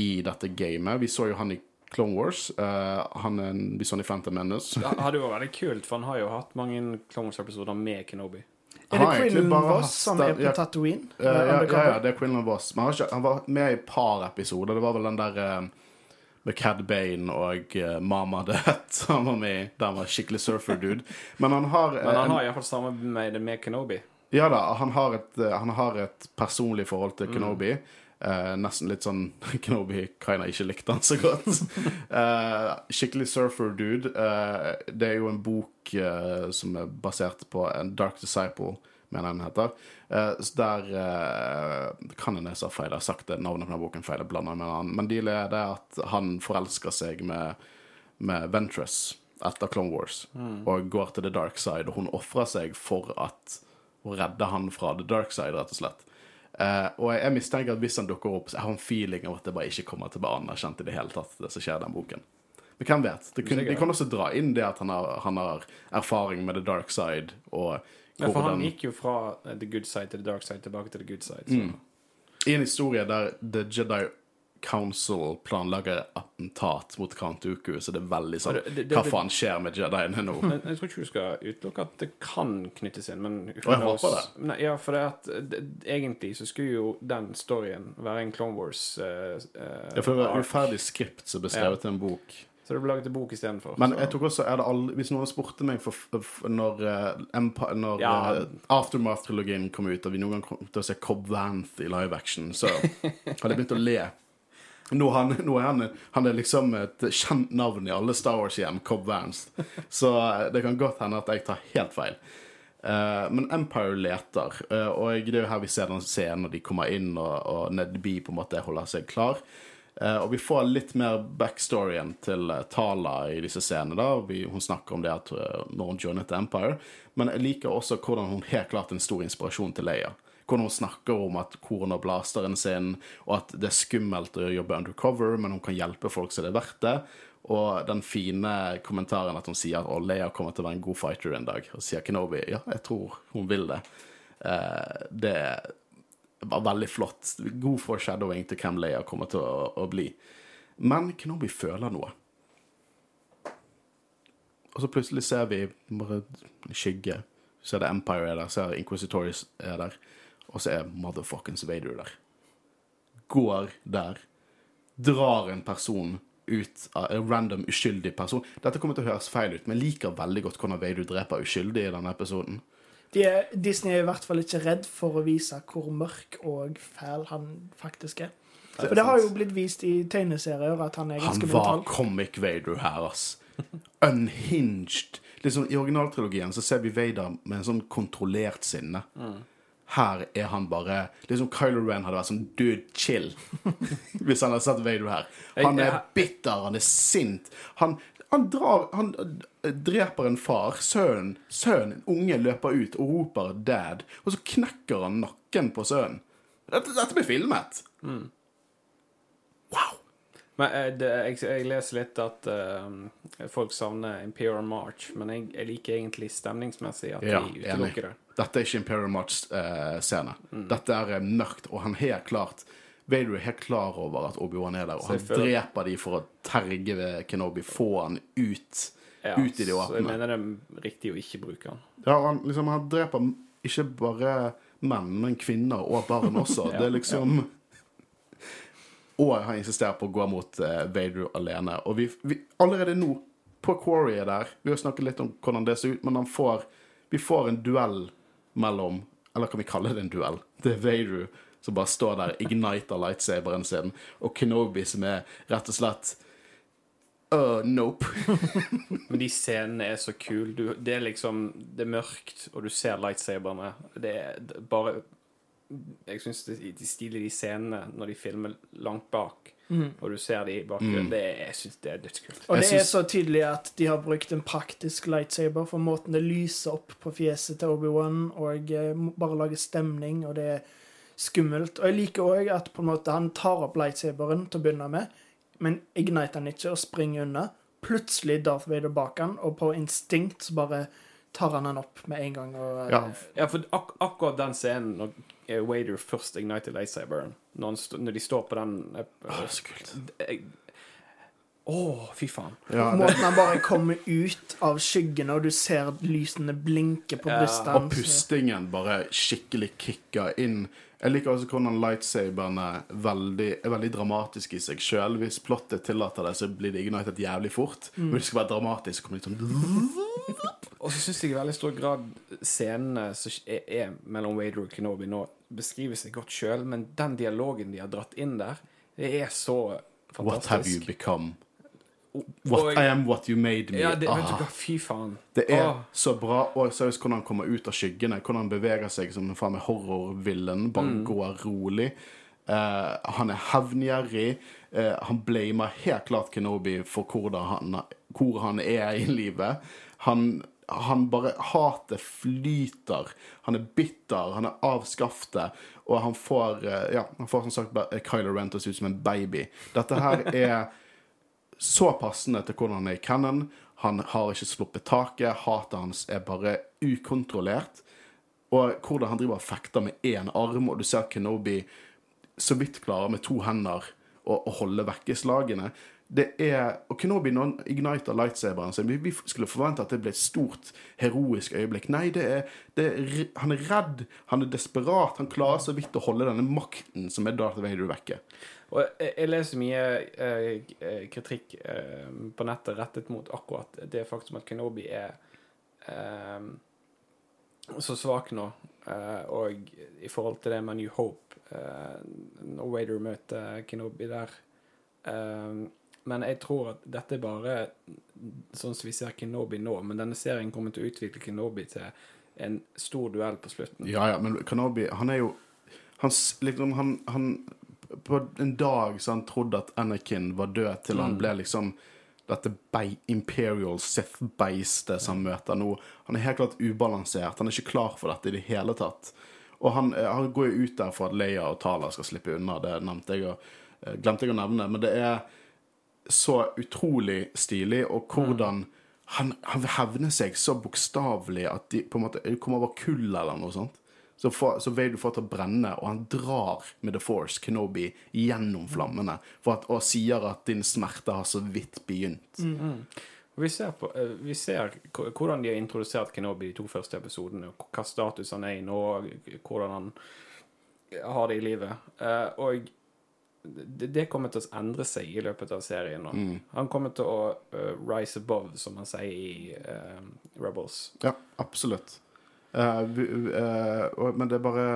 i dette gamet. Vi så jo han i Clone Wars. Uh, han er en, vi i Phantom Menace. Det hadde jo vært veldig kult, for han har jo hatt mange Clone Wars-episoder med Kenobi. Er det Quinlan Voss som er på ja, Tatooine? Eh, ja, ja, ja, det er Quinlan Voss. Men han, ikke, han var med i et par episoder. Det var vel den der uh, med Cad Bane og uh, Mama Hutt han var med i. Der han var skikkelig surfer-dude. Men han har, uh, Men han har iallfall samarbeid med Kenobi. Ja da, han har et, han har et personlig forhold Mm. til Kenobi. Eh, nesten litt sånn Kenobi kinda ikke likte han så godt. Uh, skikkelig surfer-dude. Uh, det er jo en bok som er basert på en Dark Disciple, mener jeg den heter. Der Kan en jeg sa feil, jeg har sagt det, navnet på den boken feil. Jeg blander med en annen. Men dealet er det at han forelsker seg med, med Ventress. etter Clone Wars og går til the dark side, og hun ofrer seg for at å redde han fra the dark side, rett og slett. Eh, og jeg mistenker at hvis han dukker opp, så jeg har en feeling av at det bare ikke kommer til å bli anerkjent i det hele tatt, det som skjer i den boken. Men hvem vet? Det kunne, de kan også dra inn det at han har, han har erfaring med the dark side, og Ja, for han gikk jo fra the good side til the dark side tilbake til the good side. Så. Mm. I en historie der The Jedi Council planlegger attentat mot Count Uku, så det er veldig sånn det- det- det- Hva faen skjer med Jediene nå? Jeg, jeg tror ikke du skal utelukke at det kan knyttes inn, men jeg håper det. Nei, ja, for det at egentlig så skulle jo den storyen være en Clone Wars eh, Ja, for det var uferdig skript som ble skrevet til en bok. Så det ble laget en bok istedenfor. Men jeg tok også, det aldri, hvis noen spurte meg for, for, når, eh, Empire, når Ja. Aftermath-trilogien kom ut, og vi noen gang kom til å se Cobb Vanth i live action, så hadde jeg begynt å le. Nå, han, nå er han, han er liksom et kjent navn i alle Star Wars-hjem, Cobb Vance. Så eh, det kan godt hende at jeg tar helt feil. Uh, men Empire leter, uh, og det er jo her vi ser den scenen når de kommer inn, og, og Ned B på en måte holder seg klar. Uh, og vi får litt mer backstoryen til Tala i disse scenene. da, vi, Hun snakker om det at når hun joinet Empire. Men jeg liker også hvordan hun helt klart er en stor inspirasjon til Leia. Hvordan hun snakker om at hvor hun har blasteren sin, og at det er skummelt å jobbe undercover, men hun kan hjelpe folk så det er verdt det. Og den fine kommentaren at hun sier at Leia kommer til å være en god fighter en dag. Og sier Kenobi ja, jeg tror hun vil det. Eh, det var veldig flott. God foreshadowing til hvem Leia kommer til å, å bli. Men Kenobi føler noe. Og så plutselig ser vi bare skygge. Så er det Empire er der, så er Inquisitoris er der, og så er motherfuckings Vader der. Går der, drar en person ut av en random uskyldig person. Dette kommer til å høres feil ut, men liker veldig godt hvordan Vader dreper uskyldig i denne episoden. De er, Disney er i hvert fall ikke redd for å vise hvor mørk og fæl han faktisk er. For det har jo blitt vist i tegneserier at han er Han var brutal. comic Vader her, ass. Unhinged. Liksom, I originaltrilogien så ser vi Vader med en sånn kontrollert sinne. Her er han bare Liksom Kylo Ren hadde vært sånn Dude, chill. Hvis han hadde sett Vader her. Han er bitter, han er sint. Han, han drar Han eh, dreper en far. Sønnen, sønnen, en unge, løper ut og roper 'dad', og så knekker han nakken på sønnen. Dette, dette blir filmet. Wow. Men eh, det, jeg, jeg leser litt at uh, folk savner Imperial March, men jeg, jeg liker egentlig stemningsmessig at Ja, de utelukker det. Dette er ikke Imperial March-scene. Mm. Dette er eh, mørkt, og han helt klart Vader er helt klar over at Obi-Wan er der, og han føler- dreper de for å terge ved Kenobi, få han ut, Ja, ut i det Så jeg mener det er riktig å ikke bruke han. Ja, han, liksom, han dreper ikke bare menn, men kvinner og barn også. Ja, det er liksom Og han insisterer på å gå mot eh, Vader alene. Og vi, vi allerede nå, på Quarry der Vi har snakket litt om hvordan det ser ut, men han får, vi får en duell mellom Eller kan vi kalle det en duell? Det er Vader som bare står der, igniter lightsaberen sin, og Kenobi som er rett og slett Uh, nope. Men de scenene er så kule. Det er liksom Det er mørkt, og du ser lightsaberne. Er det er bare Jeg syns de, de stilige de scenene når de filmer langt bak, og du ser de i bakgrunnen, det er, jeg syns det er dødskult. Og Jeg det er så tydelig at de har brukt en praktisk lightsaber for måten det lyser opp på fjeset til Obi-Wan, og eh, bare lager stemning, og det er skummelt. Og jeg liker òg at på en måte han tar opp lightsaberen til å begynne med, men igniter han ikke og springer unna. Plutselig Darth Vader bak han, og på instinkt så bare tar han han opp med en gang. Og, eh, Ja, Ja, for ak akkurat den scenen når Wader først igniter lightsaberen, når, når de står på den Åh, oh, så kult. Å, oh, fy faen. Ja, Måten han bare kommer ut av skyggene, og du ser lysene blinke på Ja, og pustingen bare skikkelig kicker inn. Jeg liker også hvordan lightsaberne veldig, er veldig dramatiske i seg sjøl. Hvis plottet tillater det, så blir det ignited jævlig fort. Men hvis det skal være dramatisk, så kommer det litt sånn Og så syns jeg i veldig stor grad scenene som er, er mellom Wader og Kenobi nå beskriver seg godt sjøl, men den dialogen de har dratt inn der, det er så fantastisk. What have you become? Og- I am what you made me. Ja, det, ah. du fy faen. Det er ah. så bra. Og seriøst hvordan han kommer ut av skyggene. Hvordan han beveger seg som en faen meg horrorvillen. Bare Mm. går rolig. Uh, han er hevngjerrig. Uh, han blamer helt klart Kenobi for hvor han hvor han er i livet. Han, han bare Hatet flyter. Han er bitter, han er avskaftet, og han får eh, Ja, han får som sagt Kylo Ren til å se ut som en baby. Dette her er så passende til hvordan han er i canon. Han har ikke sluppet taket. Hatet hans er bare ukontrollert. Og hvordan han driver og fekter med én arm, og du ser Kenobi så vidt klarer med to hender å holde vekke slagene. Det er, og Kenobi igniter lightsaberen sin, vi, vi skulle forvente at det ble et stort, heroisk øyeblikk. Nei, det er, det er, han er redd, han er desperat. Han klarer så vidt å holde denne makten som er Darth Vader vekke. Og jeg, jeg leser mye eh, eh, kritikk eh, på nettet rettet mot akkurat det faktum at Kenobi er eh, så svak nå. eh, og i forhold til det med New Hope, eh, når Wader møter Kenobi der eh, Men jeg tror at dette er bare sånn som vi ser Kenobi nå. Men denne serien kommer til å utvikle Kenobi til en stor duell på slutten. Ja, ja, men Kenobi, han er jo han, liksom, han, han På en dag så han trodde at Anakin var død, til han ble liksom dette Imperial Sith-beistet som han møter nå. Han er helt klart ubalansert. Han er ikke klar for dette i det hele tatt. Og han, eh, han går jo ut der for at Leia og Tala skal slippe unna. Det nevnte jeg, eh, glemte jeg å nevne. Men det er så utrolig stilig, og hvordan han, han hevner seg så bokstavelig at de på en måte kommer over kull eller noe sånt. Så, for, så Vader får til å brenne, og han drar med The Force, Kenobi, gjennom flammene at, og sier at din smerte har så vidt begynt. Og Vi ser, på, eh, vi ser hvordan de har introdusert Kenobi de to første episodene, og hva status han er i nå, hvordan han har det i livet. Eh, Og det, det kommer til å endre seg i løpet av serien nå. Han kommer til å uh, rise above, som han sier i uh, Rebels. Ja, absolutt. Uh, men det bare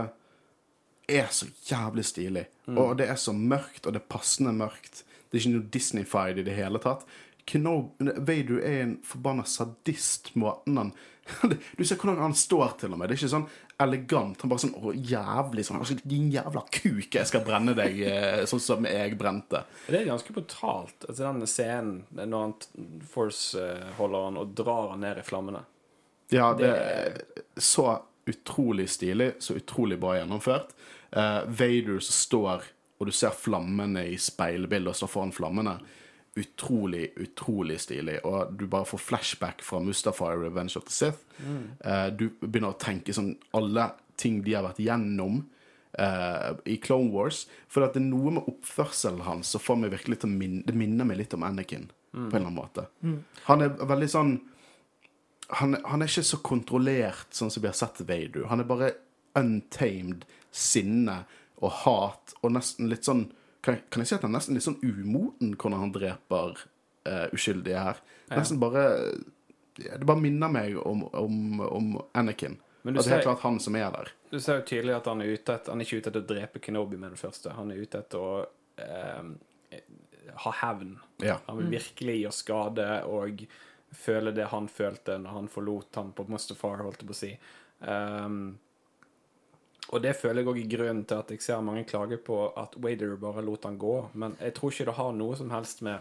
er så jævlig stilig. Og det er så mørkt, og det er passende mørkt. Det er ikke noe Disney-fied i det hele tatt. Kenob Vader er en forbanna sadist, måten han Du ser hvordan han står, til og med. Det er ikke sånn elegant. Han bare sånn Å, jævlig sånn «Å, Din jævla kuk, jeg skal brenne deg eh, sånn som jeg brente. Det er ganske brutalt, altså den scenen når han Force-holder han og drar han ned i flammene. Ja, det er så utrolig stilig, så utrolig bra gjennomført. Uh, Vader som står, og du ser flammene i speilbildet og står foran flammene. Utrolig, utrolig stilig. Og du bare får flashback fra Mustafa i Revenge of the Sith. Eh, du begynner å tenke sånn alle ting de har vært gjennom eh, i Clone Wars. For det er noe med oppførselen hans som får meg virkelig til å minne Det minner meg litt om Anakin, på en eller annen måte. Han er veldig sånn han, han er ikke så kontrollert sånn som vi har sett Vader. Han er bare untamed sinne og hat og nesten litt sånn Kan, kan jeg si at han er nesten litt sånn umoten hvordan han dreper uh, uskyldige her? Nesten bare ja, Det bare minner meg om, om, om Anakin. Men du at det er helt ser- klart han som er der. Du ser jo tydelig at han er ute etter Han er ikke ute etter å drepe Kenobi med det første. Han er ute etter å eh, ha hevn. Ja. Han vil virkelig gjøre skade og føle det han følte når han forlot han på Mustafar, holdt jeg på å si. Um, og det føler jeg òg er grunnen til at jeg ser mange klage på at Wader bare lot han gå. Men jeg tror ikke det har noe som helst med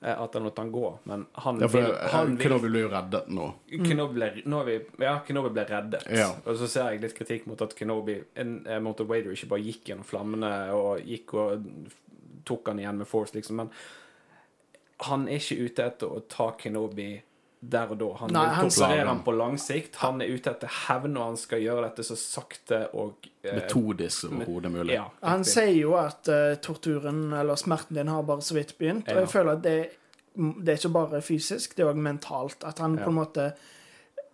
eh, at han lot han gå. Men han Ja, for vil, han vil Kenobi blir jo reddet nå. Kenobi nå vi, ja, Kenobi ble reddet. Ja. Og så ser jeg litt kritikk mot at Kenobi en, eh, mot Wader ikke bare gikk gjennom flammene og gikk og tok han igjen med force, liksom. Men han er ikke ute etter å ta Kenobi der og da. Han Nei, vil torturere ham på lang sikt. Han er ute etter hevn, og han skal gjøre dette så sakte og eh, Metodisk som overhodet mulig. Ja, Han sier jo at uh, torturen, eller smerten din, har bare så vidt begynt. Og jeg føler at det, det er ikke bare fysisk, det er òg mentalt. At han Ja. på en måte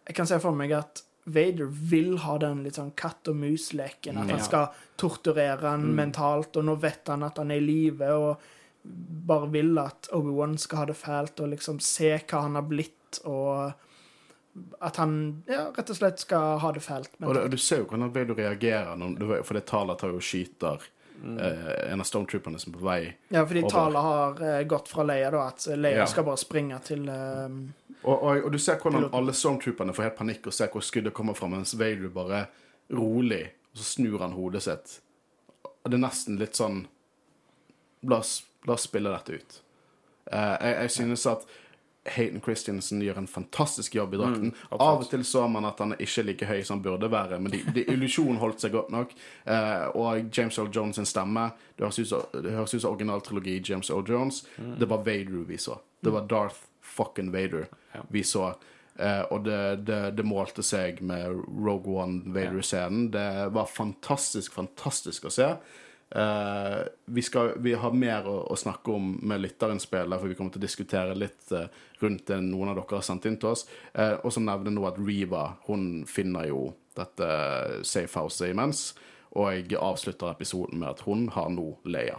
Jeg kan se for meg at Vader vil ha den litt sånn katt og mus-leken. At Ja. han skal torturere han Mm. mentalt, og nå vet han at han er i live, og bare vil at Obi-Wan skal ha det fælt, og liksom se hva han har blitt, og at han ja, rett og slett skal ha det fælt. Og, det, og du ser jo hvordan du reagerer, når, du- for det taler tar jo skyter Mm. eh, en av stormtrooperne som er på vei Ja, fordi over. Tala har eh, gått fra Leia, da, at Leia Ja. skal bare springe til eh, Og, og, og du ser hvordan Piloten. alle stormtrooperne får helt panikk og ser hvor skuddet kommer fra, mens Vader bare rolig, og så snur han hodet sitt. Og det er nesten litt sånn La oss, la oss spille dette ut. Eh, jeg, jeg synes at Hayden Christensen gjør en fantastisk jobb i drakten. Mm, Av og til så man at han er ikke like høy som han burde være, men illusjonen holdt seg godt nok. Eh, og James Earl Jones sin stemme Det høres ut som, originaltrilogi James Earl Jones. Det var Vader vi så. Det var Darth fucking Vader Ja. vi så. Eh, og det, det, det målte seg med Rogue One Vader-scenen. Det var fantastisk, fantastisk å se. Eh, vi, skal, vi har mer å, å snakke om med lytterinnspill, for vi kommer til å diskutere litt uh, rundt det noen av dere har sendt inn til oss. Uh, og så nevner nå at Riva hun finner jo dette safehouset imens, og jeg avslutter episoden med at hun har nå Leia.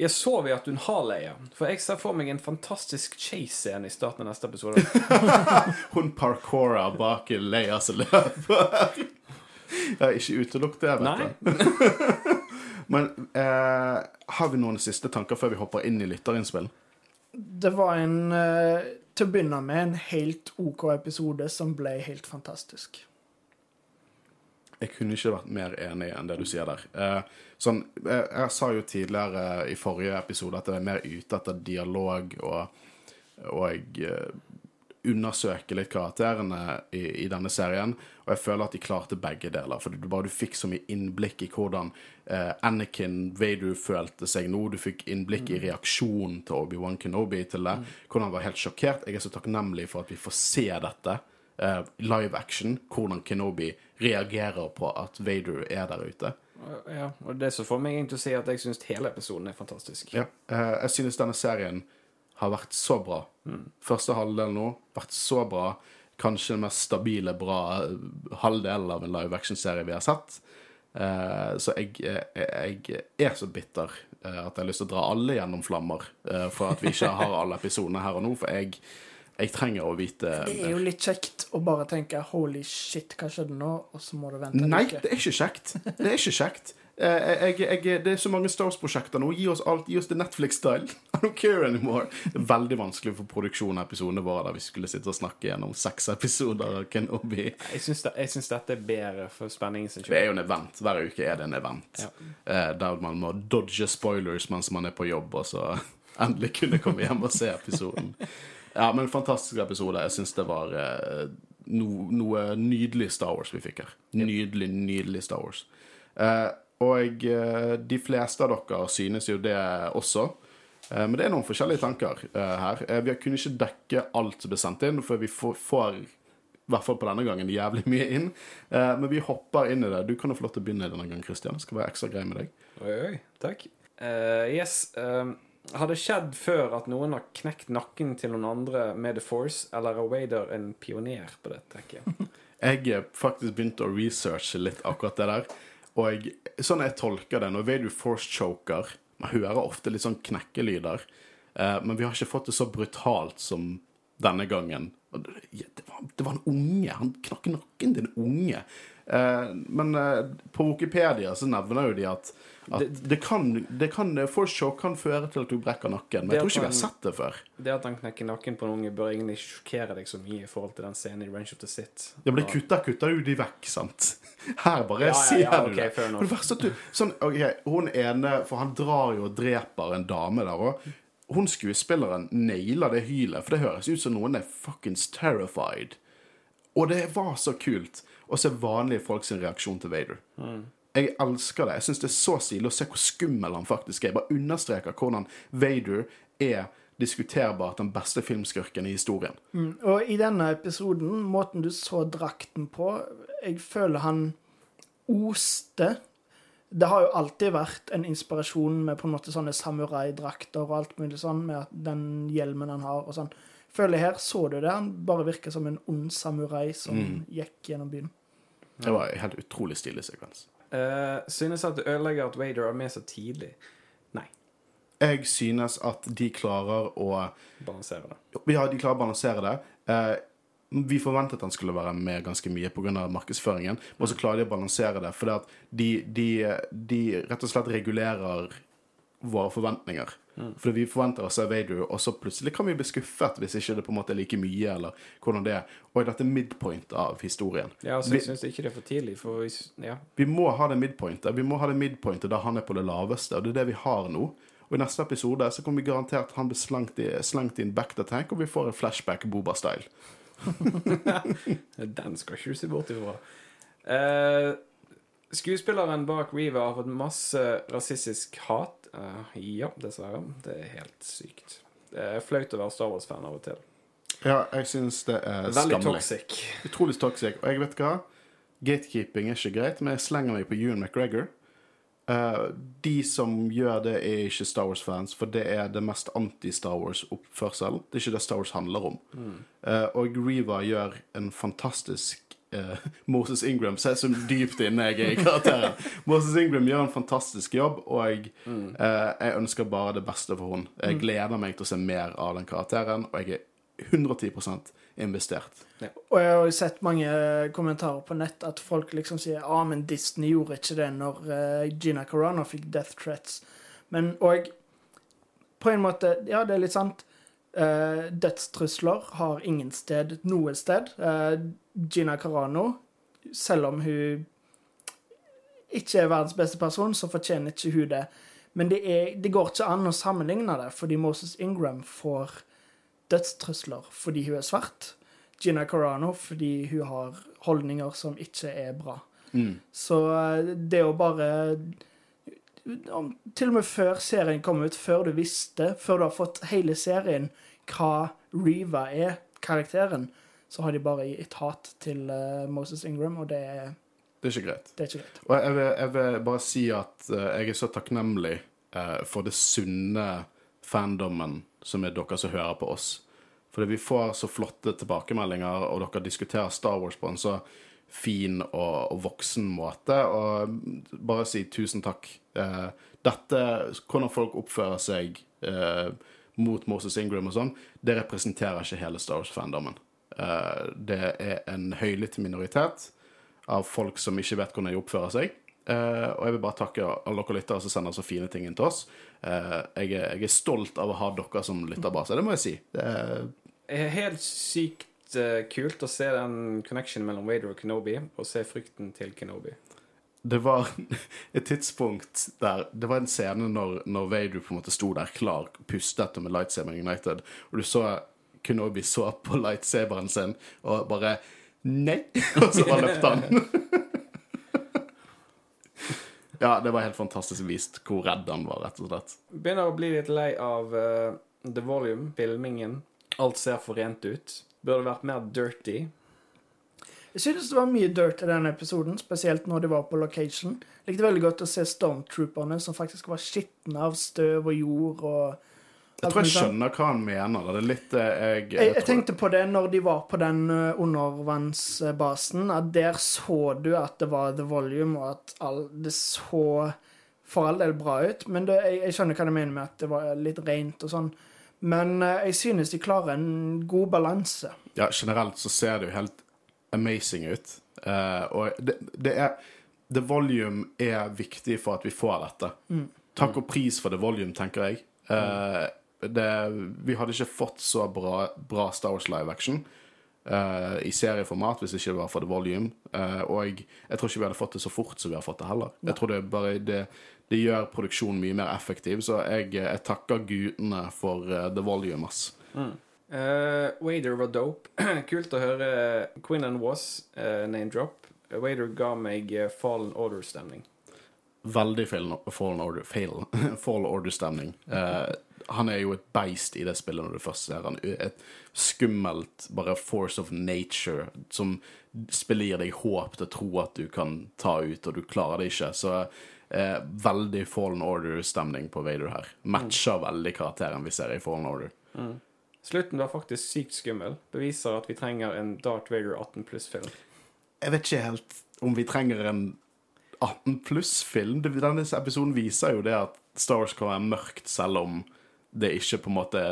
Jeg så vi at hun har Leia, for jeg ser for meg en fantastisk chase-scene i starten av neste episode. Hun parkourer bak Leia som løper. Jeg har ikke utelukket det, vet du. Men eh, har vi noen siste tanker før vi hopper inn i lytterinnspill? Det var en eh, Til å begynne med en helt OK episode som ble helt fantastisk. Jeg kunne ikke vært mer enig enn det du sier der. Eh, sånn, jeg, jeg sa jo tidligere i forrige episode at jeg er mer ute etter dialog og, og eh, undersøke litt karakterene i, i denne serien. Og jeg føler at de klarte begge deler. For du, bare du fikk så mye innblikk i hvordan eh, Anakin Vader følte seg nå. Du fikk innblikk i reaksjonen til Obi-Wan Kenobi til det. Hvordan han var helt sjokkert. Jeg er så takknemlig for at vi får se dette. eh, live action. Hvordan Kenobi reagerer på at Vader er der ute. Ja, og det som får meg til å si at jeg syns hele episoden er fantastisk. Ja. Eh, jeg synes denne serien har vært så bra. Første halvdel nå vært så bra. Kanskje den mest stabile, bra eh, halvdelen av en live action-serie vi har sett. Eh, så jeg, jeg, jeg er så bitter eh, at jeg har lyst til å dra alle gjennom flammer eh, for at vi ikke har alle episodene her og nå, for jeg, jeg trenger å vite Det er jo litt kjekt å bare tenke 'holy shit, hva skjedde nå?' og så må du vente en Nei, det er ikke kjekt. Det er ikke kjekt. Eh, Jeg, jeg, det er så mange Star Wars-prosjekter nå. Gi oss alt. Gi oss det Netflix-style. I don't care anymore. Det er veldig vanskelig for produksjonen av episodene våre der vi skulle sitte og snakke gjennom seks episoder av Kenobi. Jeg syns, det, jeg syns dette er bedre for spenningen sin Det er jo en event. Hver uke er det en event. Ja. Eh, Der man må dodge spoilers mens man er på jobb, og så endelig kunne komme hjem og se episoden. Ja, men fantastisk episode. Jeg syns det var eh, no, noe nydelig Star Wars vi fikk her. Nydelig, nydelig Star Wars. Eh, og eh, de fleste av dere synes jo det også. Eh, men det er noen forskjellige tanker eh, her. Vi kunne ikke dekke alt som ble sendt inn, for vi får, i hvert fall på denne gangen jævlig mye inn. Men vi hopper inn i det. Du kan jo få lov til å begynne denne gangen, Christian. Skal være ekstra grei med deg. Oi, oi, takk. Uh, yes. eh, har det skjedd før at noen har knekt nakken til noen andre med The Force, eller er Wader en pioner på det tenker Jeg jeg faktisk begynte å researche litt akkurat det der. Og jeg, sånn jeg tolker det, når Vader force choker Man hører ofte litt sånn knekkelyder. Eh, men vi har ikke fått det så brutalt som denne gangen. Det, var, det var en unge. Han knakk nakken til en unge. Eh, men eh, på Wikipedia så nevner jo de at, at det, kan, det kan Force kan føre til at du brekker nakken. Men jeg tror ikke vi har sett det før. Det at han knekker nakken på en unge, bør egentlig ikke sjokkere deg så mye i forhold til den scenen i Range of the Sith. Ja, men det kutter, kutter jo de vekk, sant? Her bare Ja, ja, sier ja, du ok, det. fair enough. Det verste at du sånn, ok, Hun ene For han drar jo og dreper en dame der òg. Hun skuespilleren nailer det hylet, for det høres ut som noen er fuckings terrified. Og det var så kult å se vanlige folk sin reaksjon til Vader. Jeg elsker det. Jeg syns det er så stilig å se hvor skummel han faktisk er. Jeg bare understreker hvordan Vader er diskuterbart den beste filmskurken i historien. Og i denne episoden, måten du så drakten på Jeg føler han oste. Det har jo alltid vært en inspirasjon med på en måte sånne samuraidrakter og alt mulig sånn, med den hjelmen han har og sånn. Føler jeg her så du det. Han bare virker som en ond samurai som gikk gjennom byen. Det var en helt utrolig stilig sekvens. Eh, synes at det ødelegger at Vader er med så tidlig. Nei. Jeg synes at de klarer å Balansere det. Ja, de klarer å balansere det. Uh, vi forventet han skulle være med ganske mye pga. markedsføringen, men så klarer de å balansere det. For de, de, de rett og slett regulerer våre forventninger. For vi forventer oss av Vader, og så plutselig kan vi bli skuffet hvis ikke det på en måte er like mye, eller hvordan det er. Og er dette midpoint av historien. Ja, altså, Vi- jeg syns ikke det er for tidlig, for hvis Ja. Vi må ha det midpointet. Vi må ha det midpointet da han er på det laveste, og det er det vi har nå. Og i neste episode så kommer vi garantert han blir slengt, i, slengt inn back the tank, og vi får en flashback Boba-style. Den skal ikke du se bort ifra. Eh, skuespilleren bak Reeva har fått masse rasistisk hat. Uh, ja, dessverre. Det er helt sykt. Det er flaut å være Star Wars-fan av og til. Ja, jeg syns det er Veldig skammelig. toxic. Utrolig toxic. Og jeg vet hva? Gatekeeping er ikke greit, men jeg slenger meg på Ewan McGregor. Uh, de som gjør det, er ikke Star Wars-fans, for det er det mest anti-Star Wars-oppførsel. Det er ikke det Star Wars handler om. Eh, og Reaver gjør en fantastisk eh, Moses Ingram Se så dypt inne jeg er i karakteren. Moses Ingram gjør en fantastisk jobb, og jeg, uh, jeg ønsker bare det beste for henne. Jeg gleder meg til å se mer av den karakteren, og jeg er 110% investert. Og jeg har sett mange kommentarer på nett at folk liksom sier ja, men Disney gjorde ikke det når eh, Gina Carano fikk death threats. Men og på en måte Ja, det er litt sant. Uh, dødstrusler har ingen sted noe sted. Eh, Gina Carano, selv om hun ikke er verdens beste person, så fortjener ikke hun det. Men det, er, det går ikke an å sammenligne det, fordi Moses Ingram får dødstrusler fordi hun er svart. Gina Carano fordi hun har holdninger som ikke er bra. Så eh, det å bare Til og med før serien kom ut, før du visste, før du har fått hele serien, hva Reva er, karakteren, så har de bare gitt hat til eh, Moses Ingram, og det er, Det er ikke greit. det er ikke greit. Og jeg vil, jeg vil bare si at eh, jeg er så takknemlig eh, for det sunne fandommen som er dere som hører på oss. Fordi vi får så flotte tilbakemeldinger, og dere diskuterer Star Wars på en så fin og, og voksen måte. Og bare si tusen takk. Eh, dette, hvordan folk oppfører seg eh, mot Moses Ingram og sånn, det representerer ikke hele Star Wars-fandommen. Eh, det er en høylytt minoritet av folk som ikke vet hvordan de oppfører seg. Eh, og jeg vil bare takke alle dere lyttere som sender så fine ting inn til oss. Eh, jeg, er, jeg er stolt av å ha dere som lytterbase, det må jeg si. Det er, Det er helt sykt kult å se den connection mellom Vader og Kenobi, og se frykten til Kenobi. det var et tidspunkt der Det var en scene når, når Vader på en måte sto der klar, pustet med Lightsaber United, og du så Kenobi så på lightsaberen sin og bare Nei! Og så bare løpte han. ja, det var helt fantastisk vist hvor redd han var, rett og slett. Begynner å bli litt lei av uh, The Volume, filmingen. Alt ser for rent ut. Burde vært mer dirty. Jeg synes det var mye dirt i denne episoden, spesielt når de var på location. Likte veldig godt å se Stormtrooperne som faktisk var skitne av støv og jord og Jeg tror jeg skjønner hva han mener. Det er litt Jeg, jeg, Jeg, jeg tenkte på det når de var på den eh, undervannsbasen, at der så du at det var The Volume, og at all, det så for all del bra ut. Men det, jeg, jeg skjønner hva du mener med at det var litt rent og sånn. Men eh, jeg synes de klarer en god balanse. ja, generelt så ser det jo helt amazing ut. Uh, og det, det er The volume er viktig for at vi får dette. Takk og pris for the volume, tenker jeg. Eh, det, vi hadde ikke fått så bra, bra Star Wars live action uh, i serieformat hvis ikke det var for the volume. Uh, og jeg, jeg tror ikke vi hadde fått det så fort som vi har fått det heller. Jeg tror det bare det, det gjør produksjonen mye mer effektiv, så jeg, jeg takker gudene for uh, the volume, ass. Uh, Wader var dope. Kult å høre Quinn and Was name drop. Wader ga meg Fallen Order-stemning. Veldig Fallen Fallen Order, fail, Fall Order-stemning. Han er jo et beist i det spillet når du først ser han. Et skummelt bare force of nature som spiller gir deg håp til å tro at du kan ta ut, og du klarer det ikke. Så eh, veldig Fallen Order-stemning på Vader her. Matcher veldig karakteren vi ser i Fallen Order. Slutten var faktisk sykt skummel. Beviser at vi trenger en Darth Vader 18 pluss-film. Jeg vet ikke helt om vi trenger en 18 pluss-film. Denne episoden viser jo det at Star Wars kan være mørkt, selv om det er ikke på en måte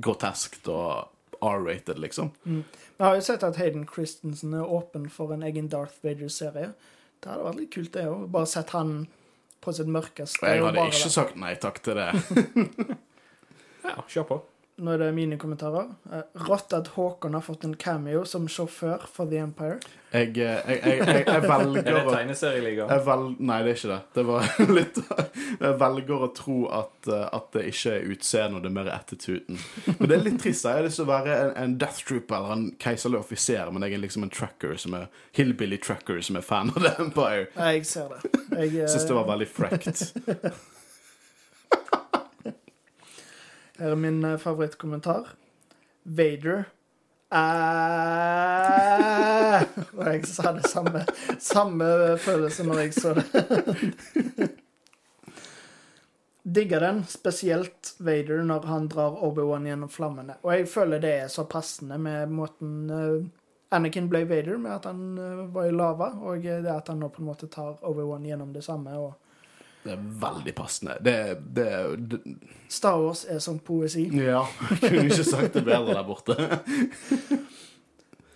groteskt og R-rated, liksom. Vi har jo sett at Hayden Christensen er åpen for en egen Darth Vader-serie. Det hadde vært litt kult, det òg. Bare sett han på sitt mørkeste. Jeg hadde bare ikke det. sagt nei takk til det. Ja, kjør på. Nå er det mine kommentarer. Eh, Rått at Håkon har fått en cameo som sjåfør for The Empire. Jeg, eh, jeg, jeg, jeg, jeg Er velger det tegneserieliga? vel, Nei, det er ikke det. Det var litt Jeg velger å tro at, eh, at det ikke er utseendet, og det er mer attituden. Men det er litt trist. Jeg har lyst til å være en, en death trooper eller en keiserlig offiser, men jeg er liksom en tracker som er hillbilly tracker som er fan av The Empire. Nei, Jeg ser det. Jeg Syns det var veldig frekt. Her er min eh, favorittkommentar. Vader. Ah! Og jeg det samme, samme følelse når jeg så det. Digger den, spesielt Vader når han drar Obi-Wan gjennom flammene. Og jeg føler det er så passende med måten eh, Anakin ble Vader, med at han eh, var i lava, og det at han nå på en måte tar Obi-Wan gjennom det samme. og Det er veldig passende. Det, det, det Star Wars er som poesi. Ja, kunne ikke sagt det bedre der borte.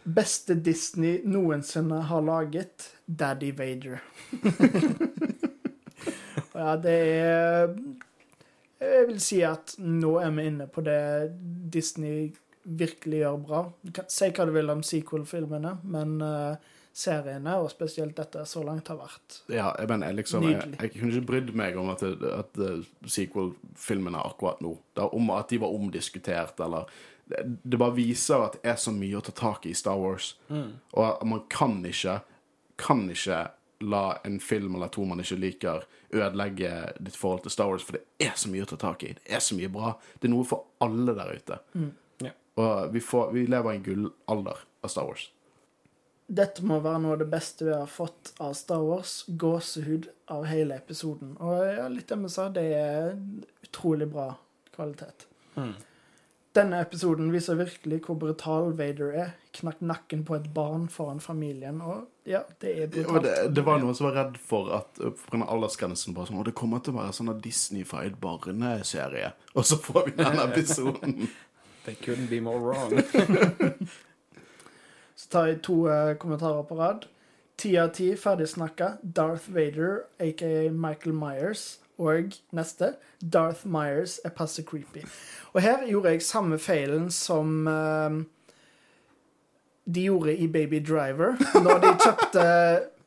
Beste Disney noensinne har laget, Daddy Vader. ja, det er Jeg vil si at nå er vi inne på det Disney virkelig gjør bra. Si hva du vil om sequel-filmene, men eh, seriene, og spesielt dette så langt, har vært Ja, jeg, men jeg, liksom, Nydelig. jeg kunne ikke brydd meg om at, at sequel-filmene akkurat nå er om At de var omdiskutert, eller det, det bare viser at det er så mye å ta tak i i Star Wars. Og at man kan ikke Kan ikke la en film eller to man ikke liker, ødelegge ditt forhold til Star Wars, for det er så mye å ta tak i. Det er så mye bra. Det er noe for alle der ute. Ja. Og vi, får, vi lever i en gullalder av Star Wars. Dette må være noe av det beste vi har fått av Star Wars. Gåsehud av hele episoden. Og ja, litt det vi sa, det er utrolig bra kvalitet. Denne episoden viser virkelig hvor brutal Vader er. Knakk nakken på et barn foran familien. Og ja, det er brutalt. Og det, det var noen som var redd for at pga. aldersgrensen bare sånn, og Det kommer til å være sånn Disney-fied barneserie. Og så får vi denne episoden. They couldn't be more wrong. Så tar jeg to eh, kommentarer på rad. Ti av ti ferdig snakka. Darth Vader, aka Michael Myers. Og neste Darth Myers er passe creepy. Og her gjorde jeg samme feilen som eh, de gjorde i Baby Driver. Når de kjøpte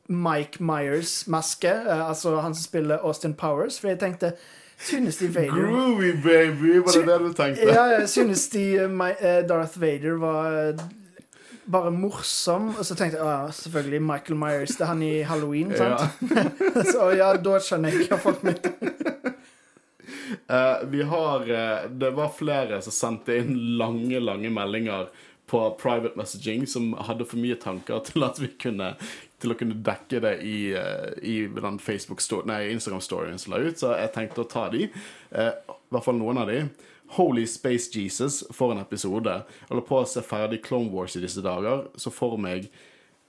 Mike Myers-maske, eh, altså han som spiller Austin Powers. For jeg tenkte Synes de Vader Groovy, baby! Var det det du tenkte? ja, synes de eh, eh, Darth Vader var bare morsom. Og så tenkte jeg ja, selvfølgelig Michael Myers. Det er han i Halloween, sant? så ja, da skjønner jeg hva folk mente. Uh, vi har uh, Det var flere som sendte inn lange, lange meldinger på private messaging som hadde for mye tanker til at vi kunne til å kunne dekke det i, eh, i den Facebook-storyen Instagram-storyen som la ut, så jeg tenkte å ta de. Eh, I hvert fall noen av de. Holy Space Jesus for en episode. Holder på å se ferdig Clone Wars i disse dager, så for meg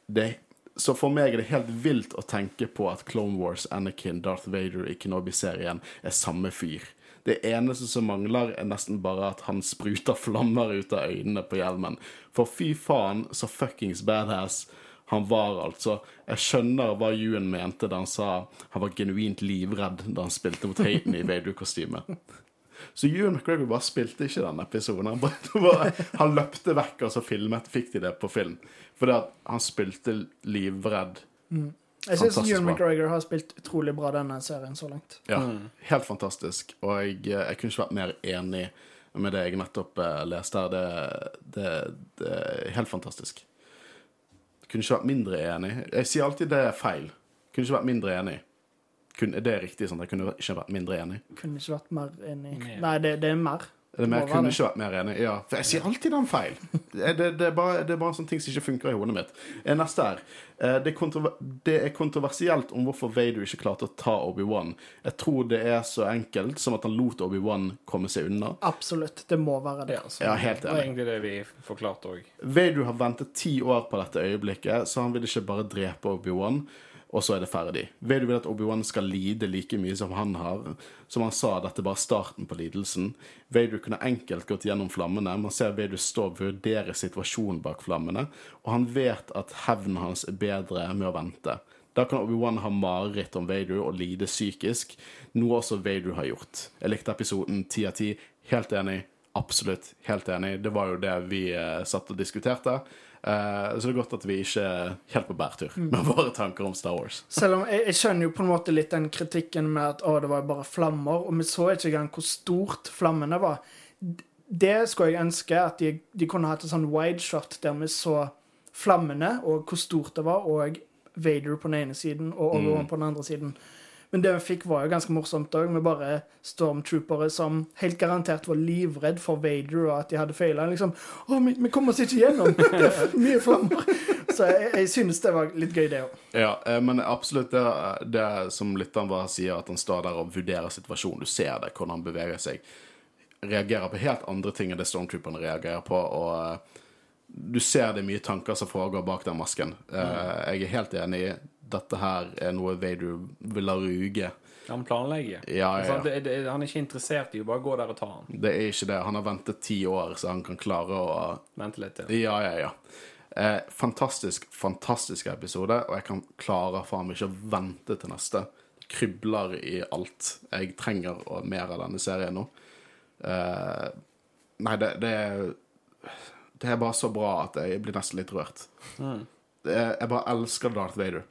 det så for meg er det helt vilt å tenke på at Clone Wars, Anakin, Darth Vader i Kenobi-serien er samme fyr. Det eneste som mangler, er nesten bare at han spruter flammer ut av øynene på hjelmen. For fy faen, så fuckings badass han var, altså. Jeg skjønner hva Ewan mente da han sa han var genuint livredd da han spilte mot Hayden i Vader-kostyme. Så Ewan McGregor bare spilte ikke den episoden. Han, bare, bare, han løpte vekk, og så filmet, fikk de det på film. Fordi at han spilte livredd. Jeg syns Ewan. McGregor har spilt utrolig bra denne serien så langt. Ja, Helt fantastisk. Og jeg, jeg kunne ikke vært mer enig med det jeg nettopp eh, leste her. Det, det, det er helt fantastisk. Jeg Kunne ikke vært mindre enig. Jeg sier alltid det er feil. Jeg Kunne ikke vært mindre enig. Det er riktig sånn jeg kunne ikke vært mindre enig. Kunne ikke vært mer enig. Mer. Nei, det, det er mer. Er mer, må kunne det. ikke vært mer enig. Ja, for jeg sier alltid den feil. Det, det, det, er bare, det er bare sånne ting som ikke funker i hodet mitt. Eh, Neste her. Eh, Det er, det er kontroversielt om hvorfor Vader ikke klarte å ta Obi-Wan. Jeg tror det er så enkelt som at han lot Obi-Wan komme seg unna. Absolutt. Det må være det. Ja, Ja, helt Det var enig. egentlig det vi forklarte òg. Vader har ventet ti år på dette øyeblikket, så han vil ikke bare drepe Obi-Wan, og så er det ferdig. Vader vil at Obi-Wan skal lide like mye som han har. Som han sa, dette er bare starten på lidelsen. Vader kunne enkelt gått gjennom flammene. Man ser Vader stå og vurdere situasjonen bak flammene, og han vet at hevnen hans er bedre med å vente. Da kan Obi-Wan ha mareritt om Vader og lide psykisk, noe også Vader har gjort. Jeg likte episoden ti av ti. Helt enig. Absolutt. Helt enig. Det var jo det vi eh, satt og diskuterte. Eh, så det er godt at vi ikke er helt på bærtur med våre tanker om Star Wars. Selv om jeg, jeg skjønner jo på en måte litt den kritikken med at å, det var bare flammer, og vi så ikke engang hvor stort flammene var. Det skulle jeg ønske, at de, de kunne hatt et sånn wide shot der vi så flammene, og hvor stort det var, og Vader på den ene siden og Obi-Wan på den andre siden. Men det vi fikk, var jo ganske morsomt òg, med bare stormtroopere som helt garantert var livredd for Vader, og at de hadde feila. Liksom 'Å, vi, vi kommer oss ikke gjennom! Det er for mye flammer!' Så jeg, jeg synes det var litt gøy, det òg. Ja, eh, men absolutt det, det som lytteren bare sier, at han står der og vurderer situasjonen. Du ser det, hvordan han beveger seg. Reagerer på helt andre ting enn det stormtrooperne reagerer på. og eh, du ser det er mye tanker som foregår bak den masken. Mm. jeg er helt enig. Dette her er noe Vader vil la ruge. Han planlegger. Ja, ja, ja. det, det, han er ikke interessert i å bare gå der og ta han. Det er ikke det. Han har ventet ti år, så han kan klare å Vente litt til. Ja, ja, ja. Eh, fantastisk, fantastisk episode, og jeg kan klare faen meg ikke å vente til neste. Det krybler i alt. Jeg trenger mer av denne serien nå. Eh, nei, det, det Det er bare så bra at jeg blir nesten litt rørt. Det er, jeg bare elsker Darth Vader.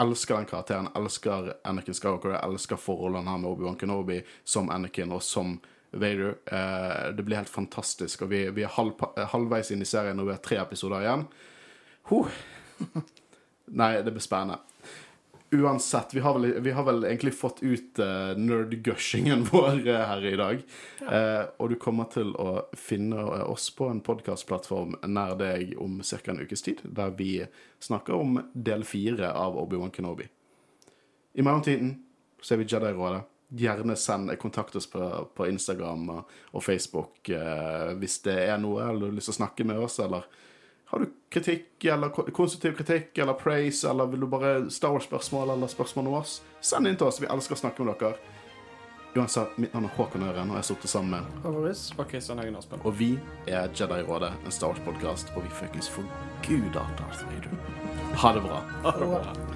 Elsker den karakteren. Elsker Anakin Skywalker. Jeg elsker forholdene her med Obi-Wan Kenobi som Anakin og som Vader. Eh, det blir helt fantastisk. Og vi, vi er halv, halvveis inn i serien, og vi har tre episoder igjen. Huh. Nei, det blir spennende. Uansett, vi har vel, vi har vel egentlig fått ut uh, nerd-gushingen vår uh, her i dag. Eh, og du kommer til å finne oss på en podkastplattform nær deg om ca. en ukes tid, der vi snakker om del fire av Obi-Wan Kenobi. I mellomtiden så er vi Jedi-rådet. Gjerne send kontakt oss på, på Instagram og, Facebook hvis det er noe, eller du har lyst til å snakke med oss, eller har du kritikk, eller konstruktiv kritikk, eller praise, eller vil du bare Star Wars-spørsmål, eller spørsmål om oss? Send inn til oss. Vi elsker å snakke med dere. Uansett, mitt navn er Håkon Øren, og jeg sitter sammen med Favoris. Og Kristian Høgen Aspen. Og vi er Jedi-rådet, en Star Wars-podkast, og vi fuckings forguder Darth Vader. Ha det bra. Ha det bra.